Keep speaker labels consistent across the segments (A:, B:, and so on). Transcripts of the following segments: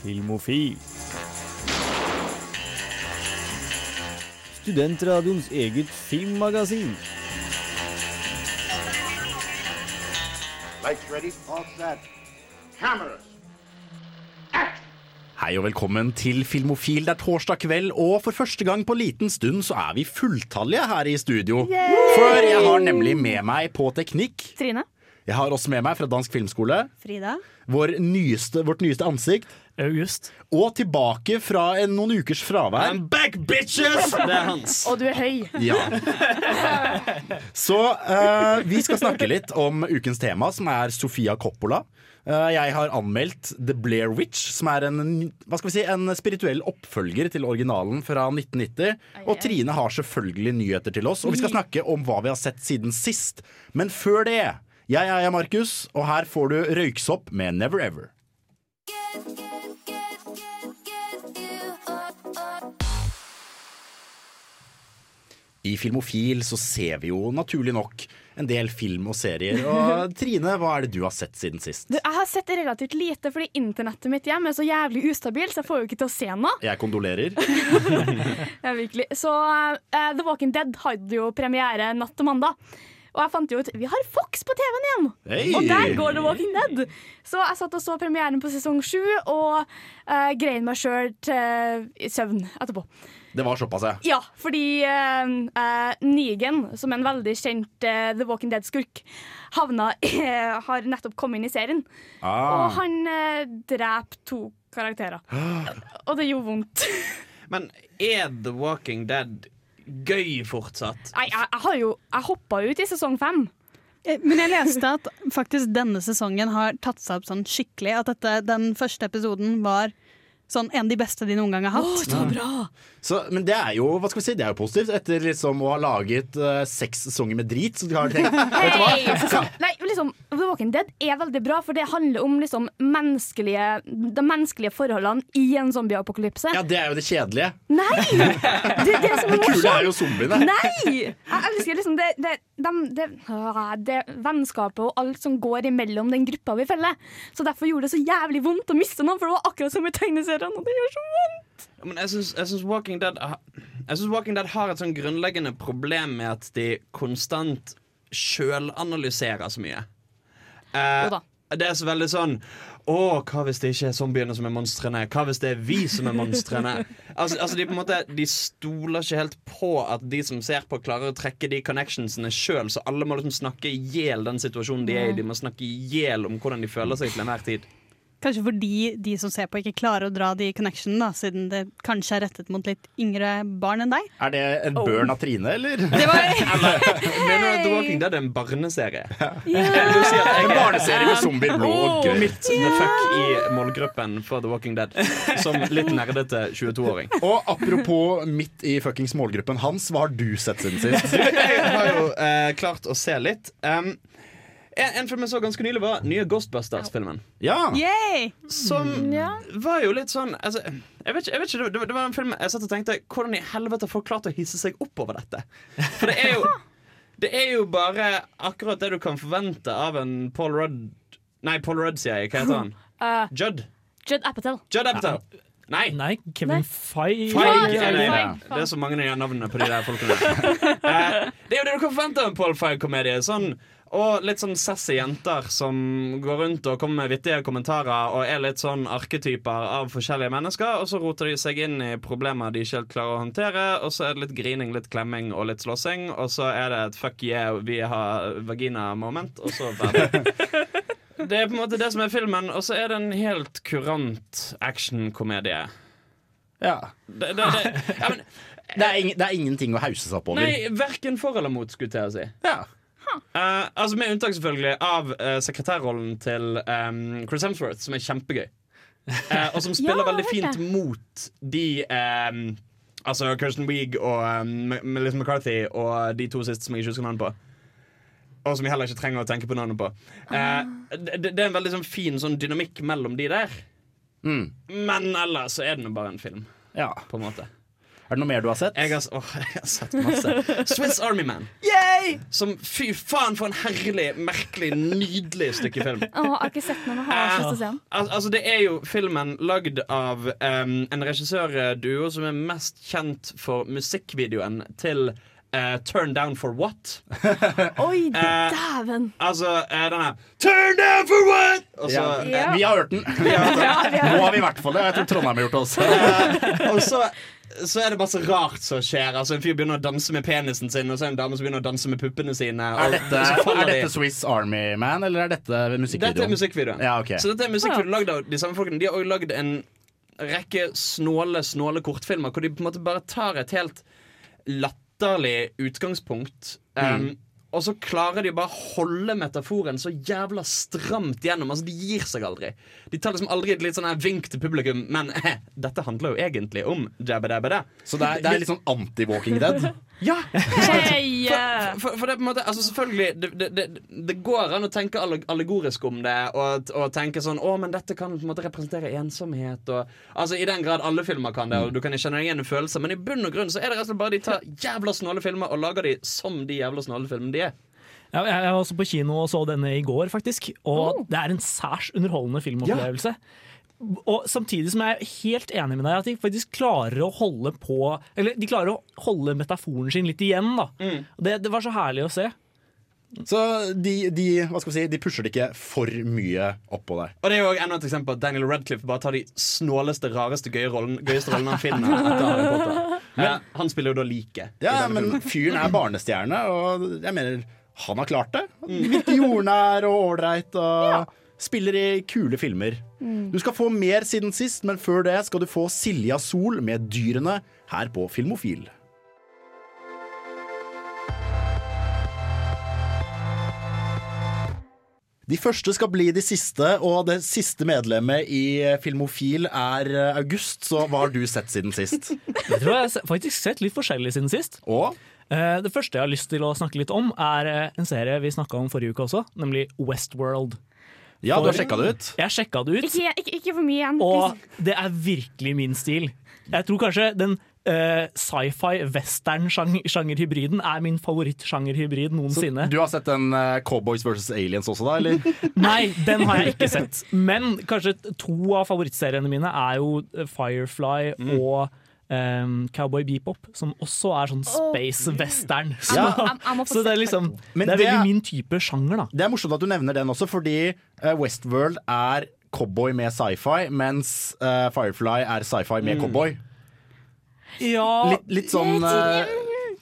A: Filmofil. Studentradioens eget filmmagasin.
B: Lights ready, all set. Cameras.
C: Hei og velkommen til Filmofil. Det er torsdag kveld, og for første gang på liten stund så er vi fulltallige her i studio. For jeg har nemlig med meg på teknikk
D: Trine.
C: Jeg har også med meg fra Dansk Filmskole
D: Frida.
C: vår nyeste, vårt nyeste ansikt.
E: August.
C: Og tilbake fra en, noen ukers fravær.
E: I'm back, bitches! Det er hans.
D: Og du er høy.
C: Ja. Så uh, vi skal snakke litt om ukens tema, som er Sofia Coppola. Uh, jeg har anmeldt The Blair Witch, som er en, hva skal vi si, en spirituell oppfølger til originalen fra 1990. Og Trine har selvfølgelig nyheter til oss, og vi skal snakke om hva vi har sett siden sist. Men før det, jeg er Markus, og her får du Røyksopp med Never Ever. I Filmofil så ser vi jo naturlig nok en del film og serier. Og Trine, hva er det du har sett siden sist?
D: Du, jeg har sett relativt lite fordi internettet mitt hjem er så jævlig ustabilt, så jeg får jo ikke til å se noe.
C: Jeg kondolerer.
D: Ja, virkelig. Så uh, The Walking Dead hadde jo premiere natt til mandag. Og jeg fant jo ut vi har Fox på TV-en igjen!
C: Hey.
D: Og der går The Walking Dead. Så jeg satt og så premieren på sesong sju og uh, grein meg sjøl til uh, søvn etterpå.
C: Det var såpass, ja.
D: Ja, fordi uh, eh, Negan, som er en veldig kjent uh, The Walking Dead-skurk, havna har nettopp kommet inn i serien. Og
C: Ah.
D: han uh, dreper to karakterer. Og det gjorde vondt.
E: Men er The Walking Dead gøy fortsatt?
D: Nei, jeg, jeg har jo Jeg hoppa ut i sesong fem.
F: Eh, Men jeg leste at faktisk denne sesongen har tatt seg opp sånn skikkelig. At dette, den første episoden var sånn en av de beste de noen gang har hatt.
D: så bra!
C: Så, men det er jo hva skal vi si, det er jo positivt. Etter liksom å ha laget uh, seks sesonger med drit, så har de tenkt Vet du hva?
D: Hei, nei, liksom, The Walking Dead er veldig bra, for det handler om liksom, menneskelige, de menneskelige forholdene i en zombieapokalypse.
C: Ja, det er jo det kjedelige.
D: Nei! Det, det som
C: Det kule er jo zombiene.
D: Nei! Jeg elsker liksom det, det, dem- det, ah, det vennskapet og alt som går imellom den gruppa vi følger. Så derfor gjorde det så jævlig vondt å miste noen, for det var akkurat som i tegneseriene. Og det gjør så vondt.
E: Men jeg syns, Walking Walking Dead har et sånn grunnleggende problem med at de konstant sjølanalyserer så mye. Eh, det er så veldig sånn Å, hva hvis det ikke er zombiene som er monstrene? Hva hvis det er vi som er monstrene? altså, altså de på en måte De stoler ikke helt på at de som ser på, klarer å trekke de connectionsene sjøl, så alle må liksom snakke i hjel den situasjonen de er i. De må snakke i hjel om hvordan de føler seg til enhver tid.
F: Kanskje fordi de som ser på, ikke klarer å dra de connectionene, da, siden det kanskje er rettet mot litt yngre barn enn deg.
C: Er det en burn av Trine, eller?
F: Det var
E: at The Walking Dead er en barneserie?
C: En barneserie med zombier, blod og gøy.
E: midt the fuck i målgruppen for The Walking Dead. Som litt nerdete 22-åring.
C: Og apropos midt i fuckings målgruppen hans, hva har du sett siden sist?
E: Jeg har jo eh, klart å se litt. Um, en, en film jeg så ganske nylig, var nye Ghostbusters-filmen.
C: Ja.
E: Som
D: Ja.
E: var jo litt sånn altså, jeg, vet ikke, jeg vet ikke, det, det var en film jeg satt og tenkte Hvordan i helvete har folk klart å hisse seg opp over dette? For det er jo Det er jo bare akkurat det du kan forvente av en Paul Rudd Nei, Paul Rudd, sier jeg. Hva heter han?
D: Uh,
E: Judd?
D: Judd Apatow.
E: Judd Apatow. Nei.
A: Nei, Kevin Feige.
E: Feig
D: Ja,
E: det. Det er så mange av navnene på de der folkene. Eh, det er jo det du kan forvente av en Paul Feig-komedie. Sånn, og litt sånn sassy jenter som går rundt og kommer med vittige kommentarer og er litt sånn arketyper av forskjellige mennesker. Og så roter de seg inn i problemer de ikke helt klarer å håndtere. Og så er det litt grining, litt klemming og litt slåssing. Og så er det et fuck yeah, vi har vagina-moment, og så ferdig. Det er på en måte det som er filmen, og så er det en helt kurant actionkomedie.
C: ja.
E: Det, det, det, ja, men,
C: Det, er ing det er ingenting å hause seg opp over.
E: nei, verken for eller mot, skulle jeg si.
C: Ja.
E: Eh, altså Med unntak selvfølgelig av uh, sekretærrollen til um, Chris Hemsworth, som er kjempegøy. Uh, og som spiller
D: Ja,
E: veldig fint det. mot de um, Altså Kirsten Wiig og um, Melissa McCarthy og de to siste som jeg ikke husker navnet på. Og som jeg heller ikke trenger å tenke på navnet på. Eh, det, det er en veldig sånn fin sånn dynamikk mellom de der.
C: Mm.
E: Men ellers så er det nå bare en film,
C: ja.
E: på en måte.
C: Er det noe mer du har sett?
E: Jeg har, åh, jeg har sett masse. Swiss Army Man. Yay! Som fy faen for en herlig, merkelig, nydelig stykke film.
D: Å, jeg har ikke sett den, men har lyst til å se den.
E: Al altså Det er jo filmen lagd av um, en regissørduo som er mest kjent for musikkvideoen til Uh, Turn Down for What.
D: Oi, dæven!
E: Uh, Altså den denne Turn Down for What! Og så,
C: Ja.
D: Ja.
C: Vi har hørt den. Vi har hørt den. Nå har vi i hvert fall det. Jeg tror Trondheim har gjort det også.
E: eh, og så så er det masse rart som skjer. Altså En fyr begynner å danse med penisen sin, og så er det en dame som begynner å danse med puppene sine. Og,
C: Er dette,
E: så
C: er dette Swiss Army Man, eller er dette musikkvideoen?
E: Dette er musikkvideoen.
C: Ja, ok.
E: Så dette er musikkvideoen lagd av de samme folkene. De har også lagd en rekke snåle, snåle kortfilmer hvor de på en måte bare tar et helt latterlig utgangspunkt. Um, og så klarer de bare å holde metaforen så jævla stramt gjennom. Altså, De gir seg aldri. De tar liksom aldri et litt sånn her vink til publikum, men eh, dette handler jo egentlig om jabba dabba da.
C: Så det er, det er litt sånn anti-Walking Dead.
E: Ja!
D: Hei!
E: For, for, for det er på en måte Altså selvfølgelig Det, det, det, det går an å tenke allegorisk om det, og, og tenke sånn Å, men dette kan på en måte representere ensomhet. Og, altså I den grad alle filmer kan det, og du kan kjenne deg igjen i følelser, men i bunn og grunn så er det rett og slett bare de tar jævla snåle filmer og lager de som de jævla snåle filmene de.
G: Ja, jeg jeg var også på kino og så denne i går, faktisk. Og det er en særs underholdende filmopplevelse. Og samtidig som jeg er helt enig med deg at de faktisk klarer å holde på Eller de klarer å holde metaforen sin litt igjen. da Og det, det var så herlig å se.
C: Så de, de, hva skal vi si, de pusher det ikke for mye oppå der.
E: Og det er jo også enda et eksempel at Daniel Radcliffe bare tar de snåleste, rareste, gøye rollen, gøyeste rollene han finner etter Harry Potter. Men, han spiller jo da like.
C: Ja, men
E: filmen.
C: fyren er barnestjerne, og jeg mener han har klart det. Virker jordnær og ålreit og spiller i kule filmer. Du skal få mer siden sist, men før det skal du få Silja Sol med Dyrene her på Filmofil. De første skal bli de siste, og det siste medlemmet i Filmofil er eh, August. Så hva har du sett siden sist?
G: Jeg tror jeg har faktisk sett litt forskjellig siden sist.
C: Og
G: Det første jeg har lyst til å snakke litt om, er eh, en serie vi snakka om forrige uke også, nemlig Westworld.
C: ja, du har sjekka det ut?
G: Jeg sjekka det ut,
D: Ikke, ikke, ikke for mye igjen.
G: og det er virkelig min stil. Jeg tror kanskje den uh, sci-fi western-sjangerhybriden er min favorittsjangerhybrid noensinne.
C: Så Du har sett den uh, Cowboys versus Aliens også, da? eller?
G: Nei, den har jeg ikke sett. Men kanskje to av favorittseriene mine er jo Firefly Firefly og eh, Cowboy Bebop, som også er sånn space western. Så,
C: Ja.
G: Så det er liksom
C: Men
G: Det er
C: det
G: veldig
C: er-
G: min type sjanger, da.
C: Det er morsomt at du nevner den også, fordi eh, Westworld er cowboy med sci-fi, mens uh, Firefly er sci-fi med cowboy.
G: Ja,
C: Litt, litt sånn uh,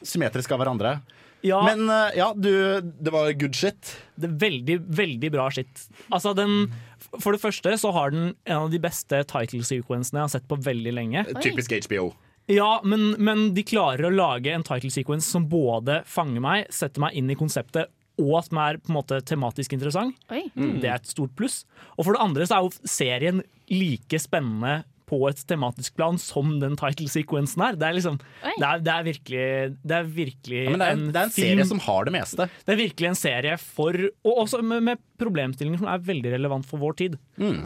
C: symmetrisk av hverandre.
G: ja
C: Men uh, ja, du Det var good shit.
G: det er veldig, veldig bra shit. Altså, den For det første så har den en av de beste title sequencene jeg har sett på veldig lenge.
C: Typisk HBO.
G: Ja, men, men de klarer å lage en title sequence som både fanger meg, setter meg inn i konseptet, og at den er på en måte tematisk interessant.
D: Oi.
G: Det er et stort pluss. Og for det andre så er jo serien like spennende på et tematisk plan som den title-sequensen er. Det er liksom Det er, det er virkelig, det er virkelig
C: Ja, men det er, det er en serie som har det meste.
G: det er virkelig en serie for Og også med, med problemstillinger som er veldig relevant for vår tid.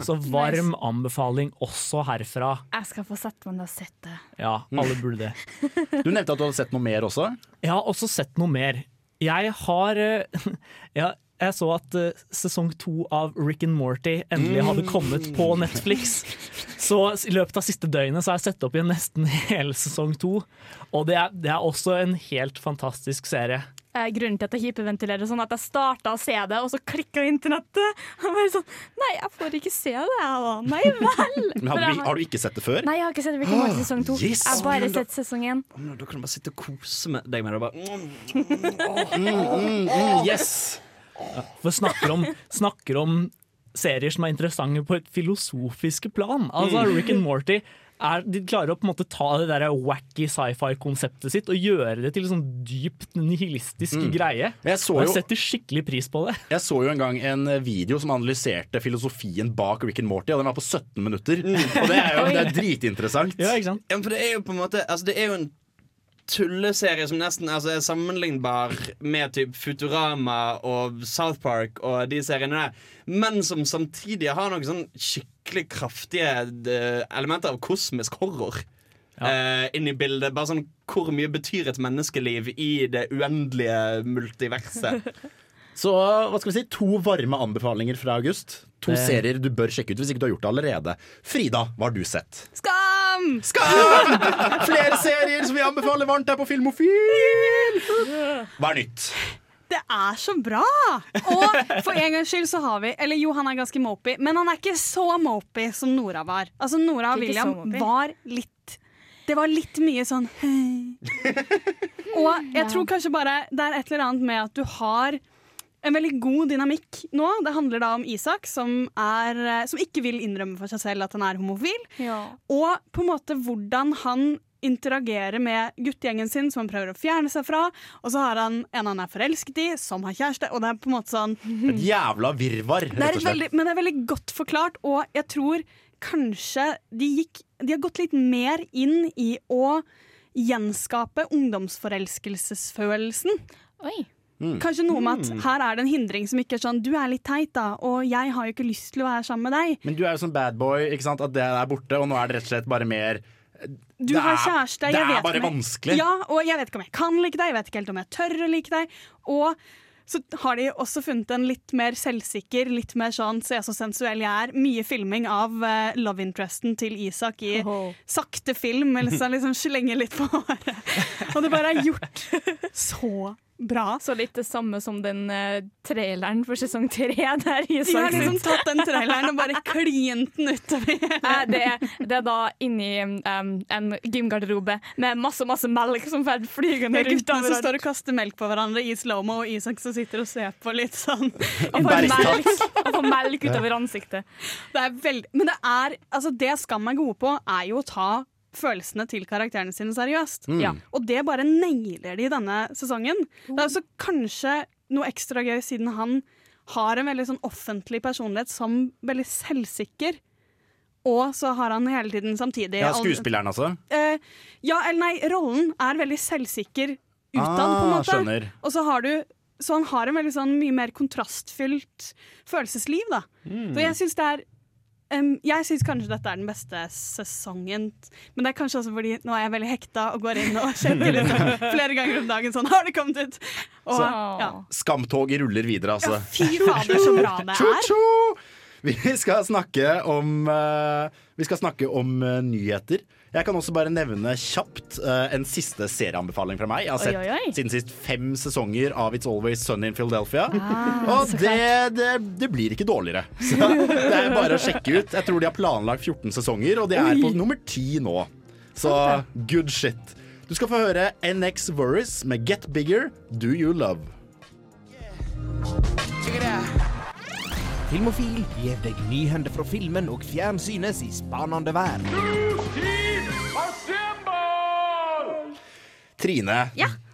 G: Så varm anbefaling også herfra.
D: Jeg skal få sett men jeg har sett det.
G: Ja, alle burde det.
C: Du nevnte at du hadde sett noe mer også.
G: Jeg har også sett noe mer. Jeg har eh, jeg, så at uh, sesong to av Rick and Morty endelig hadde kommet på Netflix. Så i løpet av siste døgnet så har jeg sett opp igjen nesten hele sesong to. Og det er, det er også en helt fantastisk serie.
D: Eh, grunnen til at jeg hyperventilerer sånn at jeg starta å se det, og så klikka internettet. Og bare sånn Nei, jeg får ikke se det, jeg da. Nei vel.
C: Men
D: For
C: hadde, har du ikke sett det før?
D: Nei, jeg har ikke sett Rick and Morty sesong to.
C: yes.
D: Jeg har bare sett sesong én.
E: Da kan du bare sitte og kose med deg med det. Bare. Mm,
C: mm. Mm, yes!
G: For snakker om, snakker om serier som er interessante på et filosofiske plan. Altså Rick and Morty er, de klarer å på en måte ta det der wacky sci-fi-konseptet sitt og gjøre det til en sånn dypt nihilistisk greie.
C: Jeg jo-
G: jeg setter skikkelig pris på det.
C: Jeg så jo en gang en video som analyserte filosofien bak Rick and Morty, og den var på 17 minutter. Og det er jo det er dritinteressant.
G: Ja, ikke sant?
E: Ja, for det er jo på en måte Altså det er jo en tulleserie som nesten altså, er sammenlignbar med typ Futurama og South Park og de seriene der, men som samtidig har noen sånn skikkelig kraftige eh, elementer av kosmisk horror. eh, inn i bildet. Bare sånn Hvor mye betyr et menneskeliv i det uendelige multiverset?
C: Så hva skal vi si, to varme anbefalinger fra August. To
G: Det-
C: serier du bør sjekke ut hvis ikke du har gjort det allerede. Frida, hva har du sett?
F: Skam!
C: Skam! Flere serier som vi anbefaler varmt her på Filmofil! Hva er nytt?
F: Det er så bra! Og for en gangs skyld så har vi Eller jo, han er ganske mopey, men han er ikke så mopey som Nora var. Altså Nora og William var litt Det var litt mye sånn Og jeg tror kanskje bare det er et eller annet med at du har en veldig god dynamikk nå. Det handler da om Isak, som, er, eh, som ikke vil innrømme for seg selv at han er homofil.
D: Ja.
F: Og på en måte hvordan han interagerer med guttegjengen sin, som han prøver å fjerne seg fra. Og så har han en han er forelsket i, som har kjæreste. Og det er på en måte sånn
C: Et jævla virvar, rett
F: er
C: og
F: et
C: slett.
F: veldig, Men det er veldig godt forklart, og jeg tror kanskje de gikk De har gått litt mer inn i å gjenskape ungdomsforelskelsesfølelsen.
D: Oi.
F: Kanskje noe med at her er det en hindring som ikke er sånn Du er litt teit, da, og jeg har jo ikke lyst til å være sammen med deg.
C: Men du er jo sånn bad boy, ikke sant? at det er borte, og nå er det rett og slett bare mer
F: Du
C: Det
F: har
C: er-
F: kjæreste.
C: det er
F: vet
C: bare
F: jeg-
C: vanskelig.
F: Ja, og jeg vet ikke om jeg kan like deg, jeg vet ikke helt om jeg tør å like deg. Og så har de også funnet en litt mer selvsikker, litt mer sånn se så sensuell jeg er. Mye filming av uh, love interesten til Isak i
D: Oho.
F: sakte film, eller så han liksom slenger litt på håret. Og det bare er gjort så bra.
D: Så litt det samme som den uh, traileren for sesong tre der
F: De har liksom tatt den traileren og bare klint den utover.
D: Eh, det, det er da inni um, en gymgarderobe med masse masse melk som fer flygende rundt
F: Guttene som står og kaster melk på hverandre i slow-mo, og Isak som sitter og ser på litt sånn.
D: Og får melk, og får melk utover ansiktet.
F: Det er veldig, men det er altså det Skam er gode på, er jo å ta følelsene til karakterene sine seriøst.
C: Mm.
D: Ja.
F: Og det bare nailer de i denne sesongen. Det er også kanskje noe ekstra gøy siden han har en veldig sånn offentlig personlighet som veldig selvsikker. Og så har han hele tiden samtidig
C: Ja, skuespilleren, altså.
F: Eh, ja, eller nei, rollen er veldig selvsikker utad, på en
C: Ah,
F: måte.
C: skjønner.
F: Og så har du Så han har en veldig sånn mye mer kontrastfylt følelsesliv, da. Så jeg syns det er em, jeg syns kanskje dette er den beste sesongen, men det er kanskje også fordi nå er jeg veldig hekta og går inn og sjekker litt flere ganger om dagen sånn Har det kommet ut? Og,
C: Så-
F: ja.
C: Skamtoget ruller videre, altså.
F: ja, fy fader, så bra det er.
C: Vi skal snakke om uh, Vi skal snakke om uh, nyheter. Jeg kan også bare nevne kjapt uh, en siste serieanbefaling fra meg. Jeg har sett
D: oi, oi.
C: siden sist fem sesonger av It's Always Sunny in Philadelphia.
D: Ah,
C: Og det, det, det blir ikke dårligere. Så det er bare å sjekke ut. Jeg tror de har planlagt 14 sesonger, og de er på nummer 10 nå. Så good shit. Du skal få høre NX Worries med Get Bigger, Do You Love.
H: Filmofil gir deg nyhender fra filmen og fjernsynets i spanende verden.
C: Trine,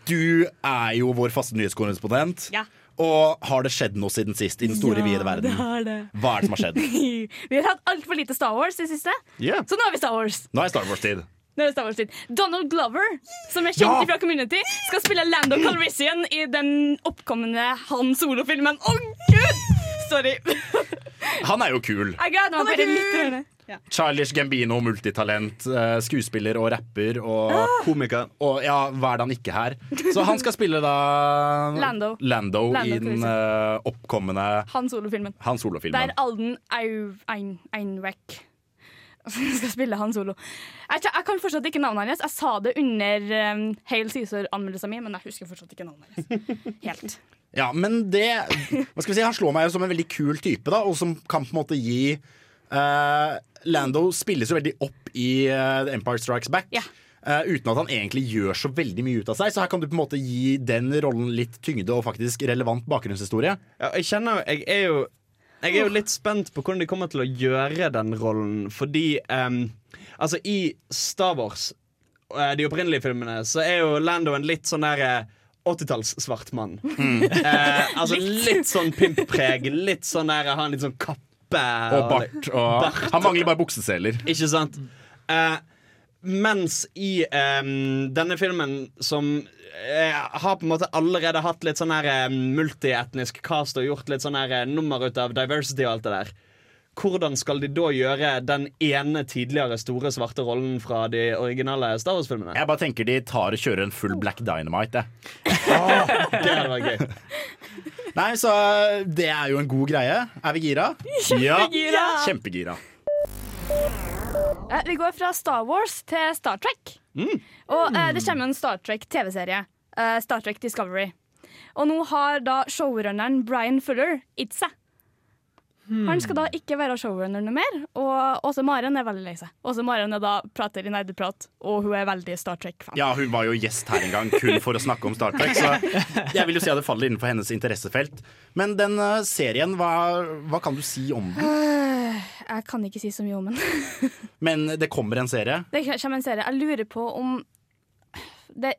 C: du er jo vår faste nyhetskorrespondent.
F: Ja.
C: Og har det skjedd noe siden sist i den store, vide verden?
D: har det.
C: Hva er det som har skjedd?
D: Vi har hatt altfor lite Star Wars i det siste,
C: Yeah.
D: så nå har vi Star Wars.
C: Nå er Star Wars-tid.
D: Er det. Donald Glover, som er kjent
C: Ja!
D: fra Community, skal spille Lando Calrissian i den oppkommende Han Solo-filmen. Å, gud! Sorry.
C: Han er jo kul.
D: Jeg gleder meg bare litt til
C: Childish Gambino, multitalent, eh, skuespiller og rapper. Og,
D: Ah!
E: Komiker.
C: og ja, hva er det han ikke her? Så han skal spille da
D: Lando.
C: Lando,
D: Lando
C: i den uh, oppkommende
D: Han Solo-filmen.
C: Solo-filmen.
D: Der Alden Einweck Ein- skal spille Han Solo. Jeg, jeg kan fortsatt ikke navnet hans. Jeg sa det under um, Hale Cæsar-anmeldelsen min, men jeg husker fortsatt ikke navnet hans. Helt.
C: Ja, men det Hva skal vi si, Han slår meg jo som en veldig kul type, da, og som kan på en måte gi Lando spilles jo veldig opp i eh, The Empire Strikes Back.
D: Yeah.
C: Uh, uten at han egentlig gjør så veldig mye ut av seg. Så her kan du på en måte gi den rollen litt tyngde og faktisk relevant bakgrunnshistorie.
E: Ja, jeg kjenner Jeg er jo Jeg er jo litt spent på hvordan de kommer til å gjøre den rollen, fordi um, Altså, i Star Wars, uh, de opprinnelige filmene, så er jo Lando en litt sånn der eh, 80-talls-svart mann. Eh, altså litt sånn pimppreg, litt sånn der Har en litt sånn kappe.
C: Og bart. Og han mangler bare bukseseler.
E: Ikke sant? Eh, mens i em, denne filmen, som eh, har på en måte allerede hatt litt sånn her eh, multietnisk cast og gjort litt sånn her eh, nummer ut av diversity og alt det der, hvordan skal de da gjøre den ene tidligere store svarte rollen fra de originale Star Wars-filmene?
C: Jeg bare tenker de tar og kjører en full Black Dynamite. jeg.
E: Det hadde vært gøy.
C: Nei, så det er jo en god greie. Er vi gira? Ja. Kjempegira.
D: Eh, Vi går fra Star Wars til Star Trek. Og eh, det kommer en Star Trek TV-serie. eh, Star Trek Discovery. Og nå har da showrunneren Brian Fuller gitt seg. Han skal da ikke være showrunner noe mer, og Åse Maren er veldig lei seg. Åse Maren er da prater i nerdeprat, og hun er veldig Star Trek-fan.
C: Ja, Hun var jo gjest her en gang kun for å snakke om Star Trek, så jeg vil jo si at det faller innenfor hennes interessefelt. Men den eh, serien, hva, hva kan du si om den?
D: Jeg kan ikke si så mye om den.
C: Men det kommer en serie.
D: Det kommer en serie. Jeg lurer på om det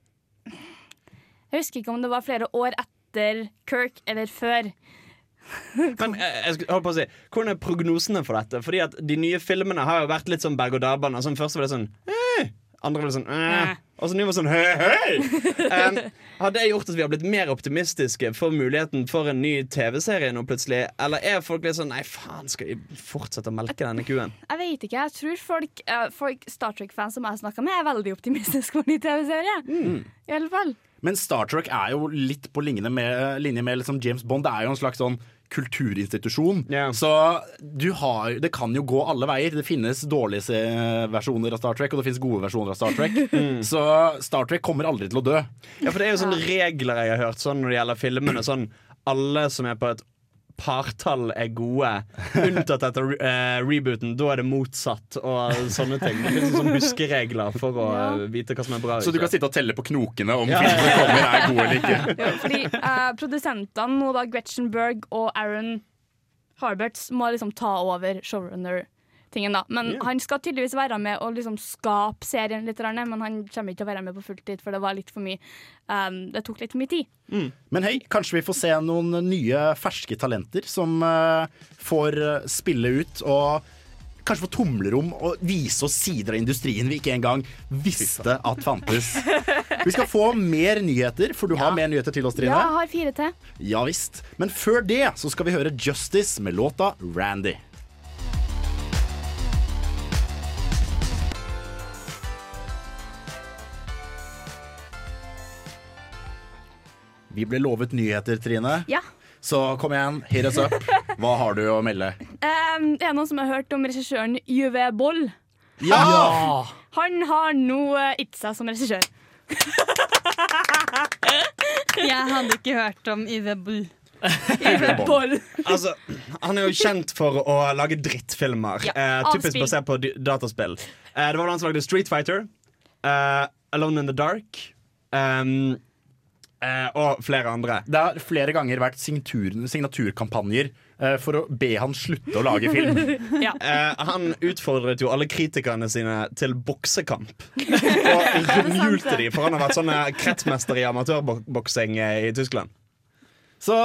D: Jeg husker ikke om det var flere år etter Kirk eller før.
E: Men eh, jeg holdt på å si hvordan er prognosene for dette? Fordi at De nye filmene har jo vært litt sånn berg-og-dal-bane. Altså, først var det sånn eh, Andre var det sånn eh, Og så nå var det sånn hei, hei! Um, har det gjort at vi har blitt mer optimistiske for muligheten for en ny TV-serie nå plutselig? Eller er folk litt sånn Nei, faen, skal vi fortsette å melke denne kuen?
D: Jeg vet ikke. Jeg tror folk, eh, folk Star Trek-fans som jeg snakka med, er veldig optimistiske for en ny TV-serie. I alle fall.
C: Men Star Trek er jo litt på linje med, linje med liksom James Bond. Det er jo en slags sånn kulturinstitusjon.
E: Yeah.
C: Så du har, det kan jo gå alle veier. Det finnes dårlige versjoner av Star Trek, og det finnes gode versjoner av Star Trek. Så Star Trek kommer aldri til å dø.
E: Ja, for det er jo sånne regler jeg har hørt sånn når det gjelder filmene. Sånn alle som er på et partall er gode, unntatt etter uh, rebooten. Da er det motsatt og sånne ting. Det finnes sånne huskeregler for å
D: Ja.
E: vite hva som er bra.
C: Så du kan sitte og telle på knokene om
E: Ja.
C: filmene som kommer er gode eller ikke.
D: Ja, fordi uh, produsentene, nå da Gretchen Berg og Aaron Harberts, må liksom ta over showrunner-tingen. da Men
E: yeah.
D: han skal tydeligvis være med og liksom skape serien litt, men han kommer ikke til å være med på fulltid, for det var litt for mye um, Det tok litt for mye tid.
C: Men hei, kanskje vi får se noen nye ferske talenter som uh, får eh, spille ut og kanskje få tomlerom og vise oss sider av industrien vi ikke engang visste at fantes. Vi skal få mer nyheter, for du har mer nyheter til oss, Trine.
D: Ja, jeg har fire til.
C: Ja visst. Men før det så skal vi høre Justice med låta Randy. Vi ble lovet nyheter, Trine.
D: Ja.
C: Så kom igjen, hit us up. Hva har du å melde?
D: Um, er noen som har hørt om regissøren Juve Boll?
C: Ja!
D: Han har nå Itza gitt seg som regissør.
F: Jeg hadde ikke hørt om Yve
D: Boll.
E: Altså, han er jo kjent for å lage drittfilmer.
D: Ja,
E: eh, typisk basert på dataspill. Eh, det var han som lagde Street Fighter, eh, Alone in the Dark ehm, eh, og flere andre.
C: Det har flere ganger vært signatur, signaturkampanjer eh, for å be han slutte å lage film.
E: Eh, han utfordret jo alle kritikerne sine til boksekamp. Og rundhjulte de, for han har vært sånn eh, kretsmester i amatørboksing eh, i Tyskland.
C: Så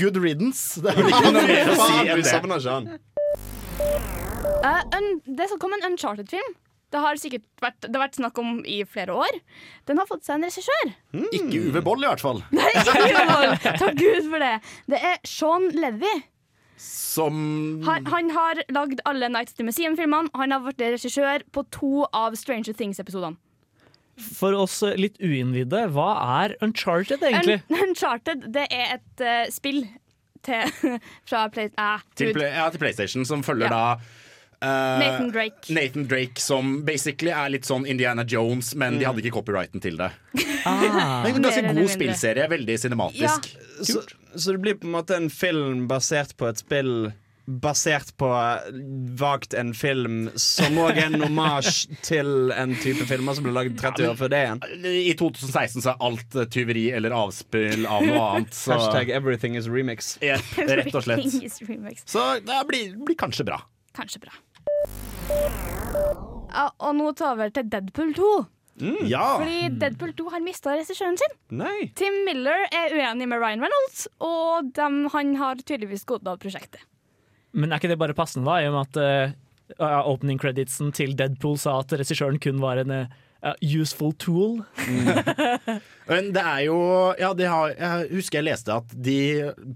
C: good riddance. Det er vel ikke noe mer å si enn
E: vi
C: det.
E: han.
D: Uh, un det skal kom en Uncharted-film. Det har sikkert vært, det har vært snakk om i flere år. Den har fått seg en regissør.
C: Ikke Uwe Boll, i hvert fall.
D: Nei, ikke Uwe Boll. Takk Gud for det. Det er Sean Levy.
C: Som
D: Han, han har lagd alle Nights to Museum-filmene. Han har vært regissør på to av Stranger Things-episodene.
G: For oss eh, litt uinnvidde, hva er Uncharted egentlig?
D: Un Uncharted det er et uh, spill til, fra Play... Ah,
C: til, Play- ja, til PlayStation, som følger
D: Ja.
C: da eh,
D: Nathan Drake.
C: Nathan Drake, som basically er litt sånn Indiana Jones, men de hadde ikke copyrighten til det.
G: Ah.
C: Det er en ganske god spillserie, veldig cinematisk.
E: Så, så det blir på en måte en film basert på et spill Basert på vagt en film som òg er en omasj til en type filmer som ble laget 30 år før det igjen.
C: I 2016 så er alt eh, tyveri eller avspill av noe annet. Så,
E: Hashtag everything is remix.
C: Jep, rett og slett. Så det blir, blir kanskje bra.
D: Kanskje bra. Ja, og nå tar vi over til Deadpool 2.
C: Ja.
D: Fordi Deadpool 2 har mista regissøren sin.
E: Nei.
D: Tim Miller er uenig med Ryan Reynolds, og dem, han har tydeligvis gått av prosjektet.
G: Men er ikke det bare passende, da? I og med at uh, opening creditsen til Deadpool sa at regissøren kun var en, eh, ja, useful tool.
C: Men det er jo Ja, det har, jeg husker jeg leste at de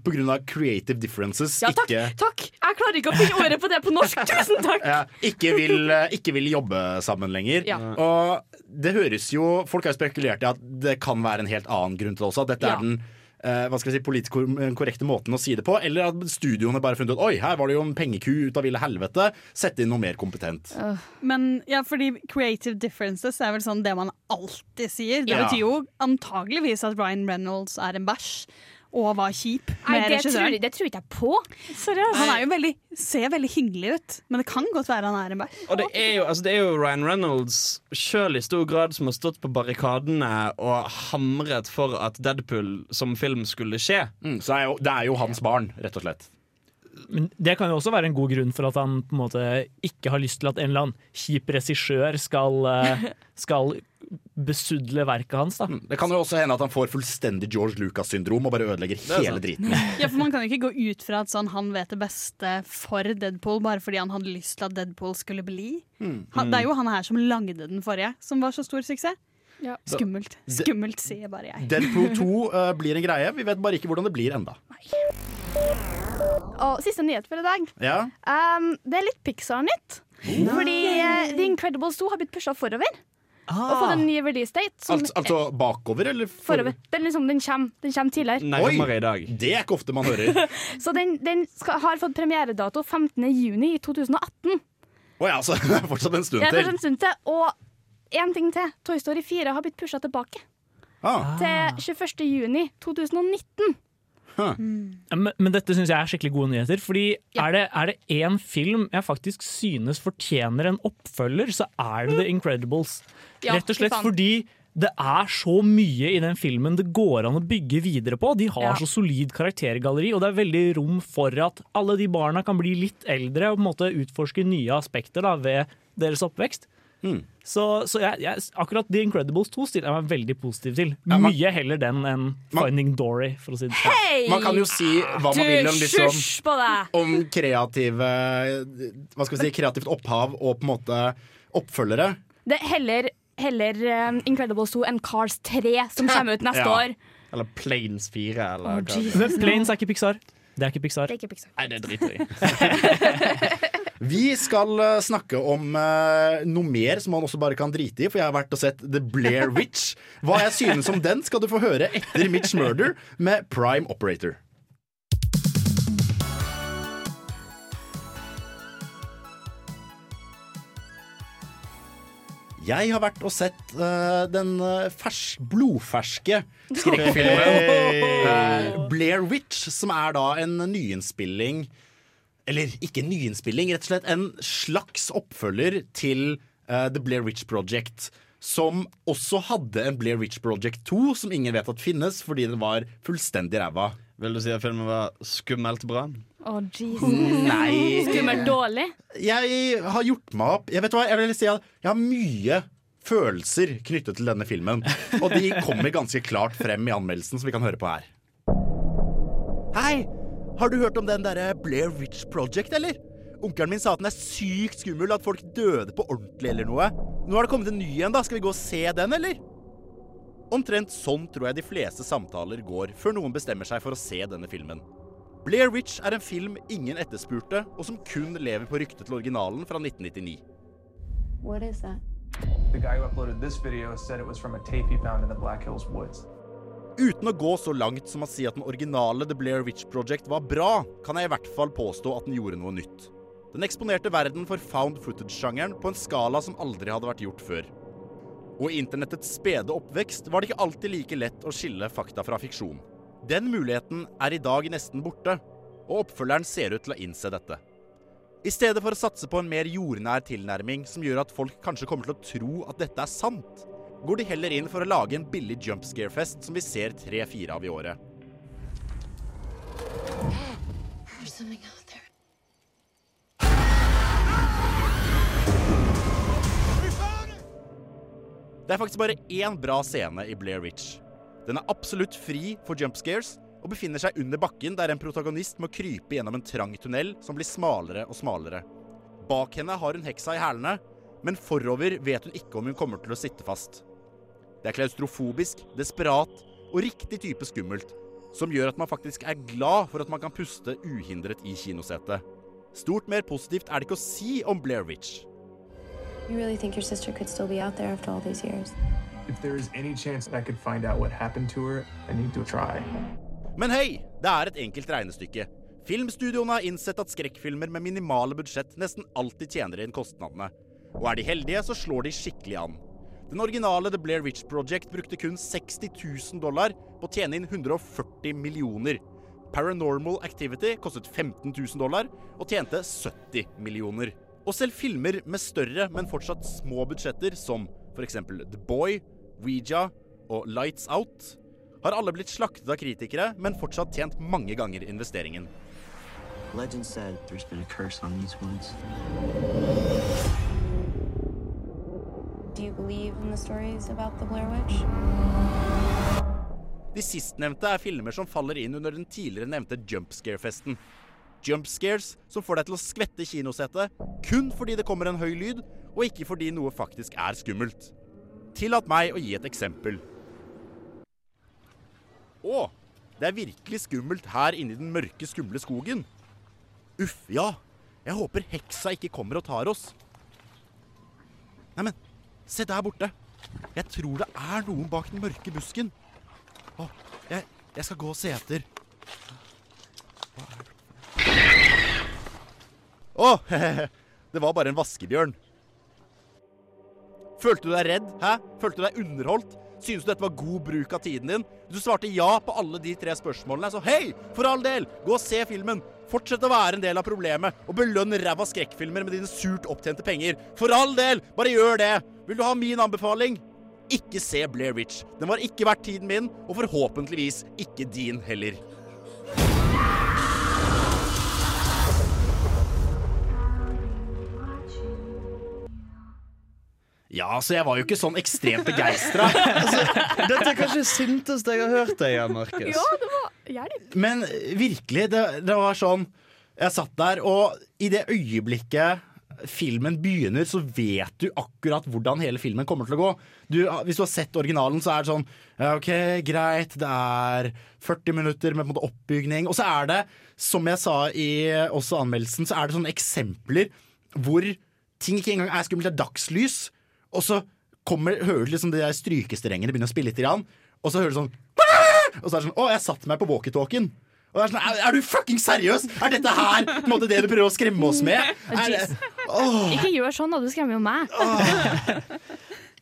C: pga. creative differences
D: Ja, takk!
C: ikke
D: takk Jeg klarer ikke å finne ordet på det på norsk. Tusen takk!
C: ja, ikke, vil, eh, ikke vil jobbe sammen lenger.
D: Ja.
C: Og det høres jo Folk har spekulert i at det kan være en helt annen grunn til det også. At dette
D: Ja.
C: er den eh, hva skal jeg si, politisk korrekte måten å si det på. Eller at studioene bare funnet ut Oi, her var det jo en pengeku ut av ville helvete. Sette inn noe mer kompetent.
F: Men ja, fordi creative differences er vel sånn det man alltid sier. Det
C: Ja.
F: betyr jo antageligvis at Ryan Reynolds er en bæsj og var kjip
D: Nei,
F: med regissøren.
D: det tror ikke jeg på. Seriøst.
F: Han er jo veldig, ser veldig hyggelig ut, men det kan godt være han er en bæsj.
E: Og det er, jo, altså det er jo Ryan Reynolds sjøl i stor grad som har stått på barrikadene og hamret for at Deadpool som film skulle skje.
C: Mm, så det er, jo, det er jo hans barn, rett og slett.
G: Men det kan jo også være en god grunn for at han på en måte ikke har lyst til at en eller annen kjip regissør skal, eh, skal besudle verket hans. da.
C: Mm, Det kan jo også hende at han får fullstendig George Lucas-syndrom og bare ødelegger
E: er
C: hele driten.
F: Ja, for Man kan jo ikke gå ut fra at sånn, han vet det beste for Deadpool bare fordi han hadde lyst til at Deadpool skulle bli. Han, det er jo han her som lagde den forrige, som var så stor suksess.
D: Ja.
F: Skummelt. Skummelt, sier bare jeg.
C: Deadpool 2 uh, blir en greie. Vi vet bare ikke hvordan det blir enda.
D: Og siste nyhet for i dag.
C: Ja,
D: Um, det er litt Pixar-nytt. Fordi uh, The Incredibles 2 har blitt pusha forover. Og fått en ny release date. Som
C: altså, altså bakover, eller for-
D: forover. Den, liksom, den, kommer, den kommer tidligere.
E: Nærmere i dag.
C: Det er ikke ofte man hører.
D: Så den, den skal, har fått premieredato 15. juni i 2018.
C: Å ja, så det er fortsatt en stund til.
D: først en stund til. Og én ting til. Toy Story 4 har blitt pusha tilbake.
C: Ah,
D: Til 21. juni 2019.
G: Men, men dette syns jeg er skikkelig gode nyheter. Fordi
D: Ja.
G: det er det én film jeg faktisk synes fortjener en oppfølger, så er det The Incredibles.
D: Ja,
G: Rett og slett fordi det er så mye i den filmen det går an å bygge videre på. De har
D: Ja.
G: så solid karaktergalleri, og det er veldig rom for at alle de barna kan bli litt eldre og på en måte utforske nye aspekter da, ved deres oppvekst.
C: Mm.
G: Så, så jeg, jeg, akkurat The Incredibles 2 stiller jeg meg veldig positiv til.
C: Ja, man-
G: Mye heller den enn
C: Man-
G: Finding Dory, for å si det sånn.
D: Hei!
C: man kan jo si hva man vil om, liksom, om kreative Hva skal vi si, kreativt opphav og på en måte oppfølgere.
D: Det er heller, heller uh, Incredibles 2 enn Cars 3, som kommer ut neste
C: Ja.
D: år.
E: Eller Planes 4, eller hva.
G: Men Planes er ikke Pixar. Det er ikke Pixar.
D: Det er ikke Pixar.
E: Nei, det driter vi i.
C: Vi skal eh, snakke om uh, noe mer som man også bare kan drite i, for jeg har vært og sett The Blair Witch. Hva jeg synes om den, skal du få høre etter Mitch Murder med Prime Operator. Jeg har vært og sett uh, den eh, fers blodferske skrekkfilmen hey. Blair Witch, som er da en nyinnspilling Eller ikke nyinnspilling, rett og slett en slags oppfølger til uh, The Blair Witch Project. Som også hadde en Blair Witch Project 2, som ingen vet at finnes fordi den var fullstendig ræva.
E: Vil du si at filmen var skummelt bra?
D: Å, Jesus.
C: Nei
D: Skummelt dårlig.
C: Jeg har gjort meg opp Jeg vet hva, jeg vil si at jeg har mye følelser knyttet til denne filmen. Og de kommer ganske klart frem i anmeldelsen, som vi kan høre på her. Hei! Har du hørt om den derre Blair Witch Project, eller? Onkelen min sa at den er sykt skummel, at folk døde på ordentlig eller noe. Nå har det kommet en ny en, da. Skal vi gå og se den, eller? Omtrent sånn tror jeg de fleste samtaler går før noen bestemmer seg for å se denne filmen. Blair Witch er en film ingen etterspurte, og som kun lever på ryktet til originalen fra 1999.
I: What is that?
J: The guy who uploaded this video said it was from a tape he found in the Black Hills woods.
C: Uten å gå så langt som å si at den originale The Blair Witch Project var bra, kan jeg i hvert fall påstå at den gjorde noe nytt. Den eksponerte verden for found footage-sjangeren på en skala som aldri hadde vært gjort før. Og i internettets spede oppvekst var det ikke alltid like lett å skille fakta fra fiksjon. Den muligheten er i dag nesten borte, og oppfølgeren ser ut til å innse dette. I stedet for å satse på en mer jordnær tilnærming som gjør at folk kanskje kommer til å tro at dette er sant, går de heller inn for å lage en billig jump scare-fest som vi ser tre-fire av i året.
I: There's something out
C: Det er faktisk bare én bra scene i Blair Witch. Den er absolutt fri for jump scares og befinner seg under bakken der en protagonist må krype gjennom en trang tunnel som blir smalere og smalere. Bak henne har hun heksa i hælene, men forover vet hun ikke om hun kommer til å sitte fast. Det er klaustrofobisk, desperat og riktig type skummelt, som gjør at man faktisk er glad for at man kan puste uhindret i kinosetet. Stort mer positivt er det ikke å si om Blair Witch.
I: You really think your sister could still be out there after all these years?
J: If there is any chance I could find out what happened to her, I need to try.
C: Men hei, det er et enkelt regnestykke. Filmstudioene har innsett at skrekkfilmer med minimale budsjett nesten alltid tjener inn kostnadene. Og er de heldige, så slår de skikkelig an. Den originale The Blair Witch Project brukte kun 60 000 dollar på å tjene inn 140 millioner. Paranormal Activity kostet 15 000 dollar og tjente 70 millioner. Og selv filmer med større, men fortsatt små budsjetter, som f.eks. The Boy, Ouija og Lights Out, har alle blitt slaktet av kritikere, men fortsatt tjent mange ganger investeringen.
K: Legend said there's been a curse on these woods.
I: Do you believe in the stories about the Blair Witch?
C: De sistnevnte er filmer som faller inn under den tidligere nevnte jumpscare-festen. Jumpscares som får deg til å skvette kinosettet kun fordi det kommer en høy lyd, og ikke fordi noe faktisk er skummelt. Tillat meg å gi et eksempel. Å, det er virkelig skummelt her inne i den mørke, skumle skogen. Uff, ja. Jeg håper heksa ikke kommer og tar oss. Neimen, se der borte. Jeg tror det er noen bak den mørke busken. Å, jeg, jeg skal gå og se etter. Hva er det? Å, det var bare en vaskebjørn. Følte du deg redd? Hæ? Følte du deg underholdt? Synes du dette var god bruk av tiden din? Du svarte ja på alle de tre spørsmålene, så hei, for all del, gå og se filmen. Fortsett å være en del av problemet, og belønn ræva skrekkfilmer med dine surt opptjente penger. For all del, bare gjør det. Vil du ha min anbefaling? Ikke se Blair Witch. Den var ikke verdt tiden min, og forhåpentligvis ikke din heller. Ja, så jeg var jo ikke sånn ekstremt begeistra.
E: Dette er kanskje det sinteste jeg har hørt deg igjen, Markus.
D: Ja, det var hjelp.
C: Men virkelig, det, det var sånn Jeg satt der, og i det øyeblikket filmen begynner, så vet du akkurat hvordan hele filmen kommer til å gå. Du, hvis du har sett originalen, så er det sånn ja, OK, greit, det er 40 minutter med på en måte oppbygning. Og så er det, som jeg sa i også anmeldelsen, så er det sånne eksempler hvor ting ikke engang er skummelt. Det er dagslys, og så kommer, hører du liksom de der strykestrengene begynne å spille litt, grann, og så hører du sånn Og så er det sånn Å, jeg satte meg på walkietalkien. Og det er, sånn, er, er du fucking seriøs?! Er dette her på en måte det du prøver å skremme oss med? Er det, Åh.
D: Ikke gjør sånn, da. Du skremmer jo meg.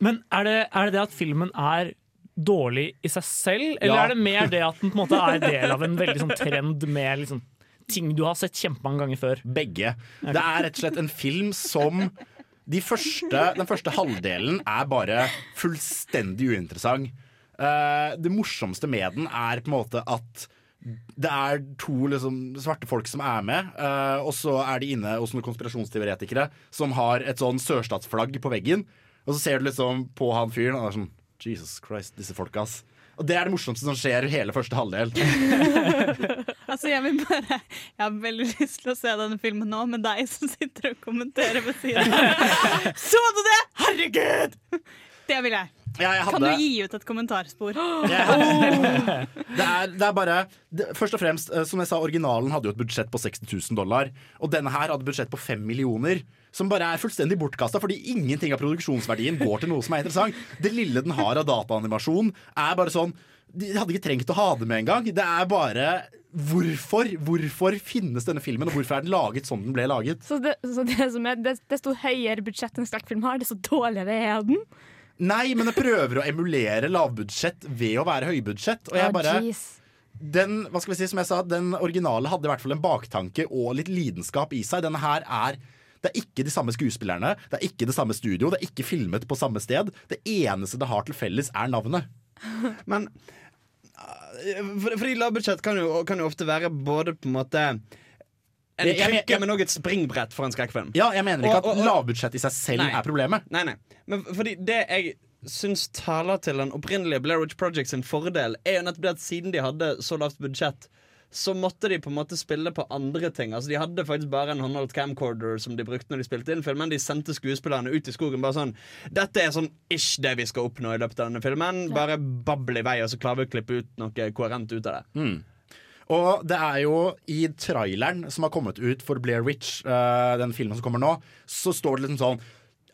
G: Men er det, er det det at filmen er dårlig i seg selv, eller
C: Ja.
G: er det mer det at den på en måte er del av en veldig sånn trend med liksom ting du har sett kjempemange ganger før?
C: Begge. Det er rett og slett en film som de første, Den første halvdelen er bare fullstendig uinteressant. Uh, det morsomste med den er på en måte at det er to liksom, svarte folk som er med, uh, og så er de inne hos noen konspirasjonsteoretikere som har et sånn sørstatsflagg på veggen. Og så ser du liksom på han fyren, og det er sånn Jesus Christ, disse folka, ass. Og det er det morsomste som skjer hele første halvdel.
F: Altså, jeg vil bare Jeg har veldig lyst til å se denne filmen nå med deg som sitter og kommenterer ved siden av. Så du det?! Herregud! Det vil jeg.
C: Ja, jeg
F: Kan du gi ut et kommentarspor?
C: Det er, det er bare det, Først og fremst, eh, som jeg sa, originalen hadde jo et budsjett på 60 000 dollar. Og denne her hadde budsjett på 5 millioner. Som bare er fullstendig bortkasta, fordi ingenting av produksjonsverdien går til noe som er interessant. Det lille den har av dataanimasjon, er bare sånn De hadde ikke trengt å ha det med engang. Det er bare Hvorfor? Hvorfor finnes denne filmen, og hvorfor er den laget som den ble laget?
D: Så, det, så det som er, det, desto høyere budsjett en skrekkfilm har, desto dårligere er den.
C: Nei, men det prøver å emulere lavbudsjett ved å være høybudsjett. Og jeg bare den, hva skal vi si, som jeg sa, den originale hadde i hvert fall en baktanke og litt lidenskap i seg. Denne her er det er ikke de samme skuespillerne, det er ikke det samme studio, det er ikke filmet på samme sted. Det eneste det har til felles, er navnet.
E: Men uh, for, Fordi lavbudsjett kan, jo- kan jo ofte være både på en måte en krykke, men òg et springbrett for en skrekkfilm.
C: Ja, jeg mener ikke
E: Og- og-
C: at
E: og-
C: lavbudsjett i seg selv
E: Nei.
C: er problemet.
E: Nei, nei. Men fordi det jeg syns taler til den opprinnelige Blair Witch Project sin fordel, er jo nettopp det at siden de hadde så lavt budsjett, så måtte de på en måte spille på andre ting. Altså De hadde faktisk bare en håndholdt camcorder som de brukte når de spilte inn filmen. De sendte skuespillerne ut i skogen bare sånn Dette er sånn ish det vi skal oppnå i løpet av denne filmen. Bare babbel i vei, og så klarer vi å klippe ut noe koherent ut av det.
C: Mm. Og det er jo i traileren som har kommet ut for Blair Witch, uh, den filmen som kommer nå, så står det liksom sånn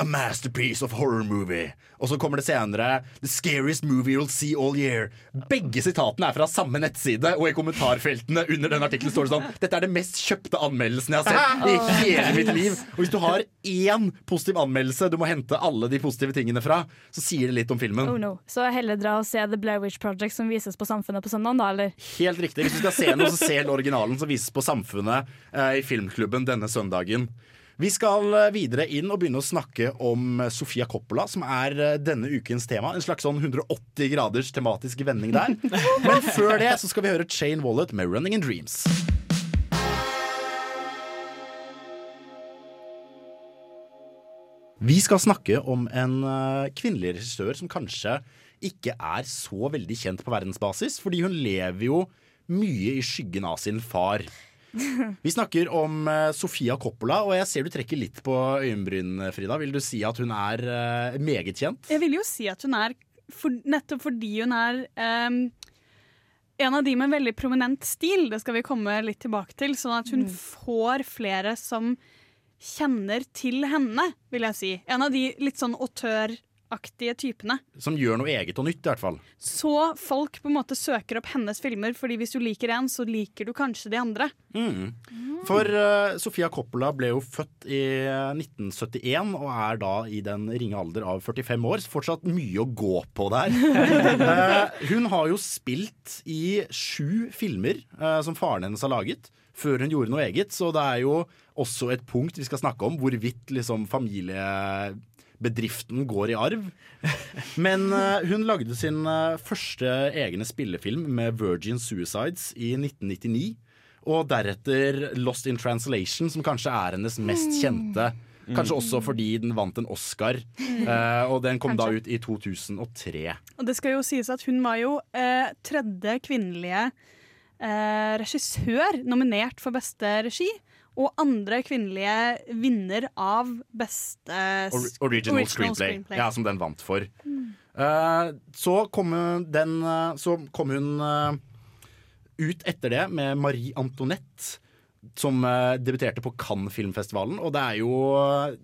C: A masterpiece of horror movie. Og så kommer det senere The scariest movie you'll see all year. Begge sitatene er fra samme nettside, og i kommentarfeltene under den artikkelen står det sånn Dette er det mest kjøpte anmeldelsen jeg har sett i hele mitt liv. Og hvis du har én positiv anmeldelse du må hente alle de positive tingene fra, så sier det litt om filmen.
D: Oh no. Så heller dra og se The Blair Witch Project som vises på Samfunnet på søndag, da, eller?
C: Helt riktig. Hvis du skal se noe, så se originalen som vises på Samfunnet eh, i Filmklubben denne søndagen. Vi skal eh, videre inn og begynne å snakke om eh, Sofia Coppola, som er eh, denne ukens tema. En slags sånn 180 graders tematisk vending der. Men før det så skal vi høre Chain Wallet med 'Running in Dreams'. Vi skal snakke om en kvinnelig regissør som kanskje ikke er så veldig kjent på verdensbasis, fordi hun lever jo mye i skyggen av sin far. Vi snakker om eh, Sofia Coppola, og jeg ser du trekker litt på øyenbryn, Frida. Vil du si at hun er eh, meget kjent?
F: Jeg vil jo si at hun er for, nettopp fordi hun er um, en av de med veldig prominent stil. Det skal vi komme litt tilbake til. Sånn at hun får flere som kjenner til henne, vil jeg si. En av de litt sånn auteuraktige typene.
C: Som gjør noe eget og nytt, i hvert fall.
F: Så folk på en måte søker opp hennes filmer, fordi hvis du liker en, så liker du kanskje de andre.
C: Mm. For uh, Sofia Coppola ble jo født i 1971 og er da i den ringe alder av 45 år. Så fortsatt mye å gå på der. uh, hun har jo spilt i sju filmer uh, som faren hennes har laget. Før hun gjorde noe eget, så det er jo også et punkt vi skal snakke om hvorvidt liksom familiebedriften går i arv. Men eh, hun lagde sin eh, første egne spillefilm med Virgin Suicides i 1999. Og deretter Lost in Translation, som kanskje er hennes mest kjente. Kanskje også fordi den vant en Oscar, eh, og den kom da ut i 2003.
F: Og det skal jo sies at hun var jo eh, tredje kvinnelige eh, regissør nominert for beste regi. Og andre kvinnelige vinner av beste s-
C: Or original, screenplay, Ja, som den vant for. Eh, så kom den, uh, så kom hun uh, ut etter det med Marie Antoinette. Som debuterte på Cannes filmfestivalen. Og det er jo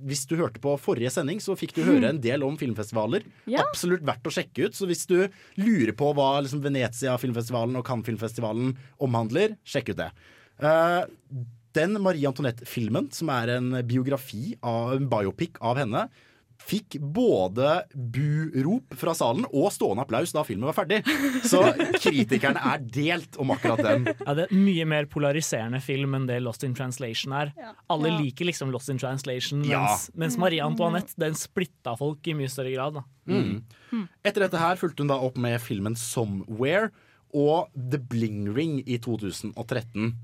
C: Hvis du hørte på forrige sending, så fikk du høre en del om filmfestivaler.
D: Ja.
C: Absolutt verdt å sjekke ut. Så hvis du lurer på hva liksom, Venezia filmfestivalen og Cannes filmfestivalen omhandler, sjekk ut det. Eh, den Marie Antoinette-filmen, som er en biografi av en biopic av henne, fikk både bu-rop fra salen og stående applaus da filmen var ferdig. Så kritikerne er delt om akkurat den.
G: Ja, det er en mye mer polariserende film enn det Lost in Translation er. Alle
F: Ja.
G: liker liksom Lost in Translation,
C: Ja.
G: mens, mens Marie Antoinette den splitta folk i mye større grad. Da.
C: Mm. Etter dette her fulgte hun da opp med filmen 'Somewhere' og 'The Bling Ring' i 2013.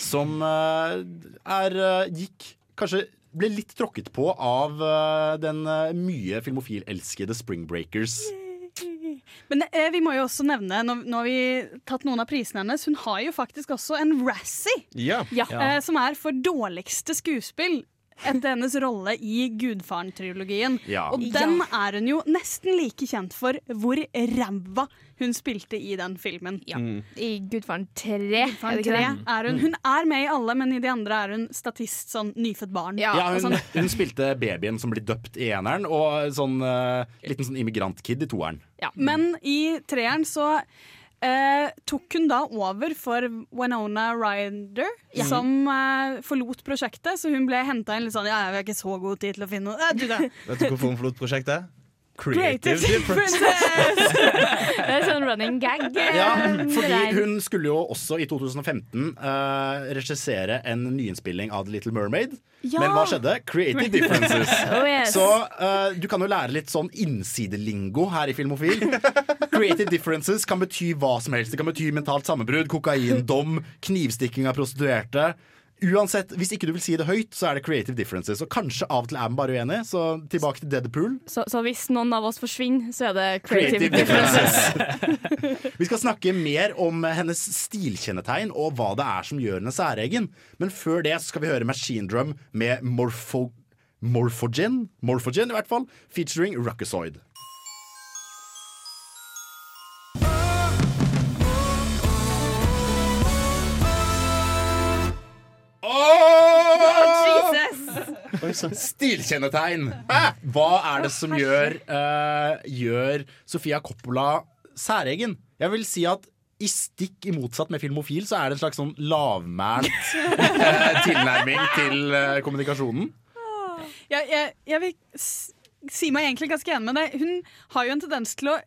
C: Som eh, er eh, gikk Kanskje ble litt tråkket på av eh, den mye filmofil-elskede Spring Breakers.
F: Men eh, vi må jo også nevne, nå, nå har vi tatt noen av prisene hennes, hun har jo faktisk også en Razzie,
E: Ja.
F: eh, som er for dårligste skuespill. Etter hennes rolle i Gudfaren-trilogien.
C: Ja.
F: Og den er hun jo nesten like kjent for hvor ræva hun spilte i den filmen.
D: I Gudfaren 3, er
F: Gudfaren 3 er hun, hun er med i alle, men i de andre er hun statist, sånn nyfødt barn.
D: Ja,
C: Ja, hun,
F: sånn.
C: hun spilte babyen som blir døpt i eneren, og sånn uh, liten sånn immigrantkid i toeren.
F: Men i treeren så eh, tok hun da over for Winona Ryder, som eh, forlot prosjektet. Så hun ble henta inn litt sånn Ja, jeg har ikke så god tid til å finne noe eh, du, da.
E: Vet du hvorfor hun forlot prosjektet?
F: Creative
E: Differences
D: Det er sånn running gag. eh,
C: Ja, fordi hun skulle jo også i 2015 uh, regissere en nyinnspilling av The Little Mermaid.
D: Ja.
C: Men hva skjedde? Creative differences.
D: Oh, yes.
C: Så uh, du kan jo lære litt sånn innsidelingo her i Filmofil. Creative differences kan bety hva som helst. Det kan bety mentalt sammenbrudd, kokaindom, knivstikking av prostituerte. Uansett, Hvis ikke du vil si det høyt, så er det creative differences. Og kanskje av og til er man bare uenig. Så tilbake til Deadpool.
D: Så, så hvis noen av oss forsvinner, så er det creative,
C: Creative
D: differences.
C: Vi skal snakke mer om hennes stilkjennetegn og hva det er som gjør henne særegen. Men før det skal vi høre Machine Drum med Morpho Morphogen, Morphogen i hvert fall, featuring Ruckazoid. Stilkjennetegn! Hva er det som gjør, uh, gjør Sofia Coppola særegen? Jeg vil si at i stikk i motsatt med Filmofil, så er det en slags sånn lavmælt uh, tilnærming til uh, kommunikasjonen.
F: Jeg, jeg, jeg vil si meg egentlig ganske enig med deg. Hun har jo en tendens til å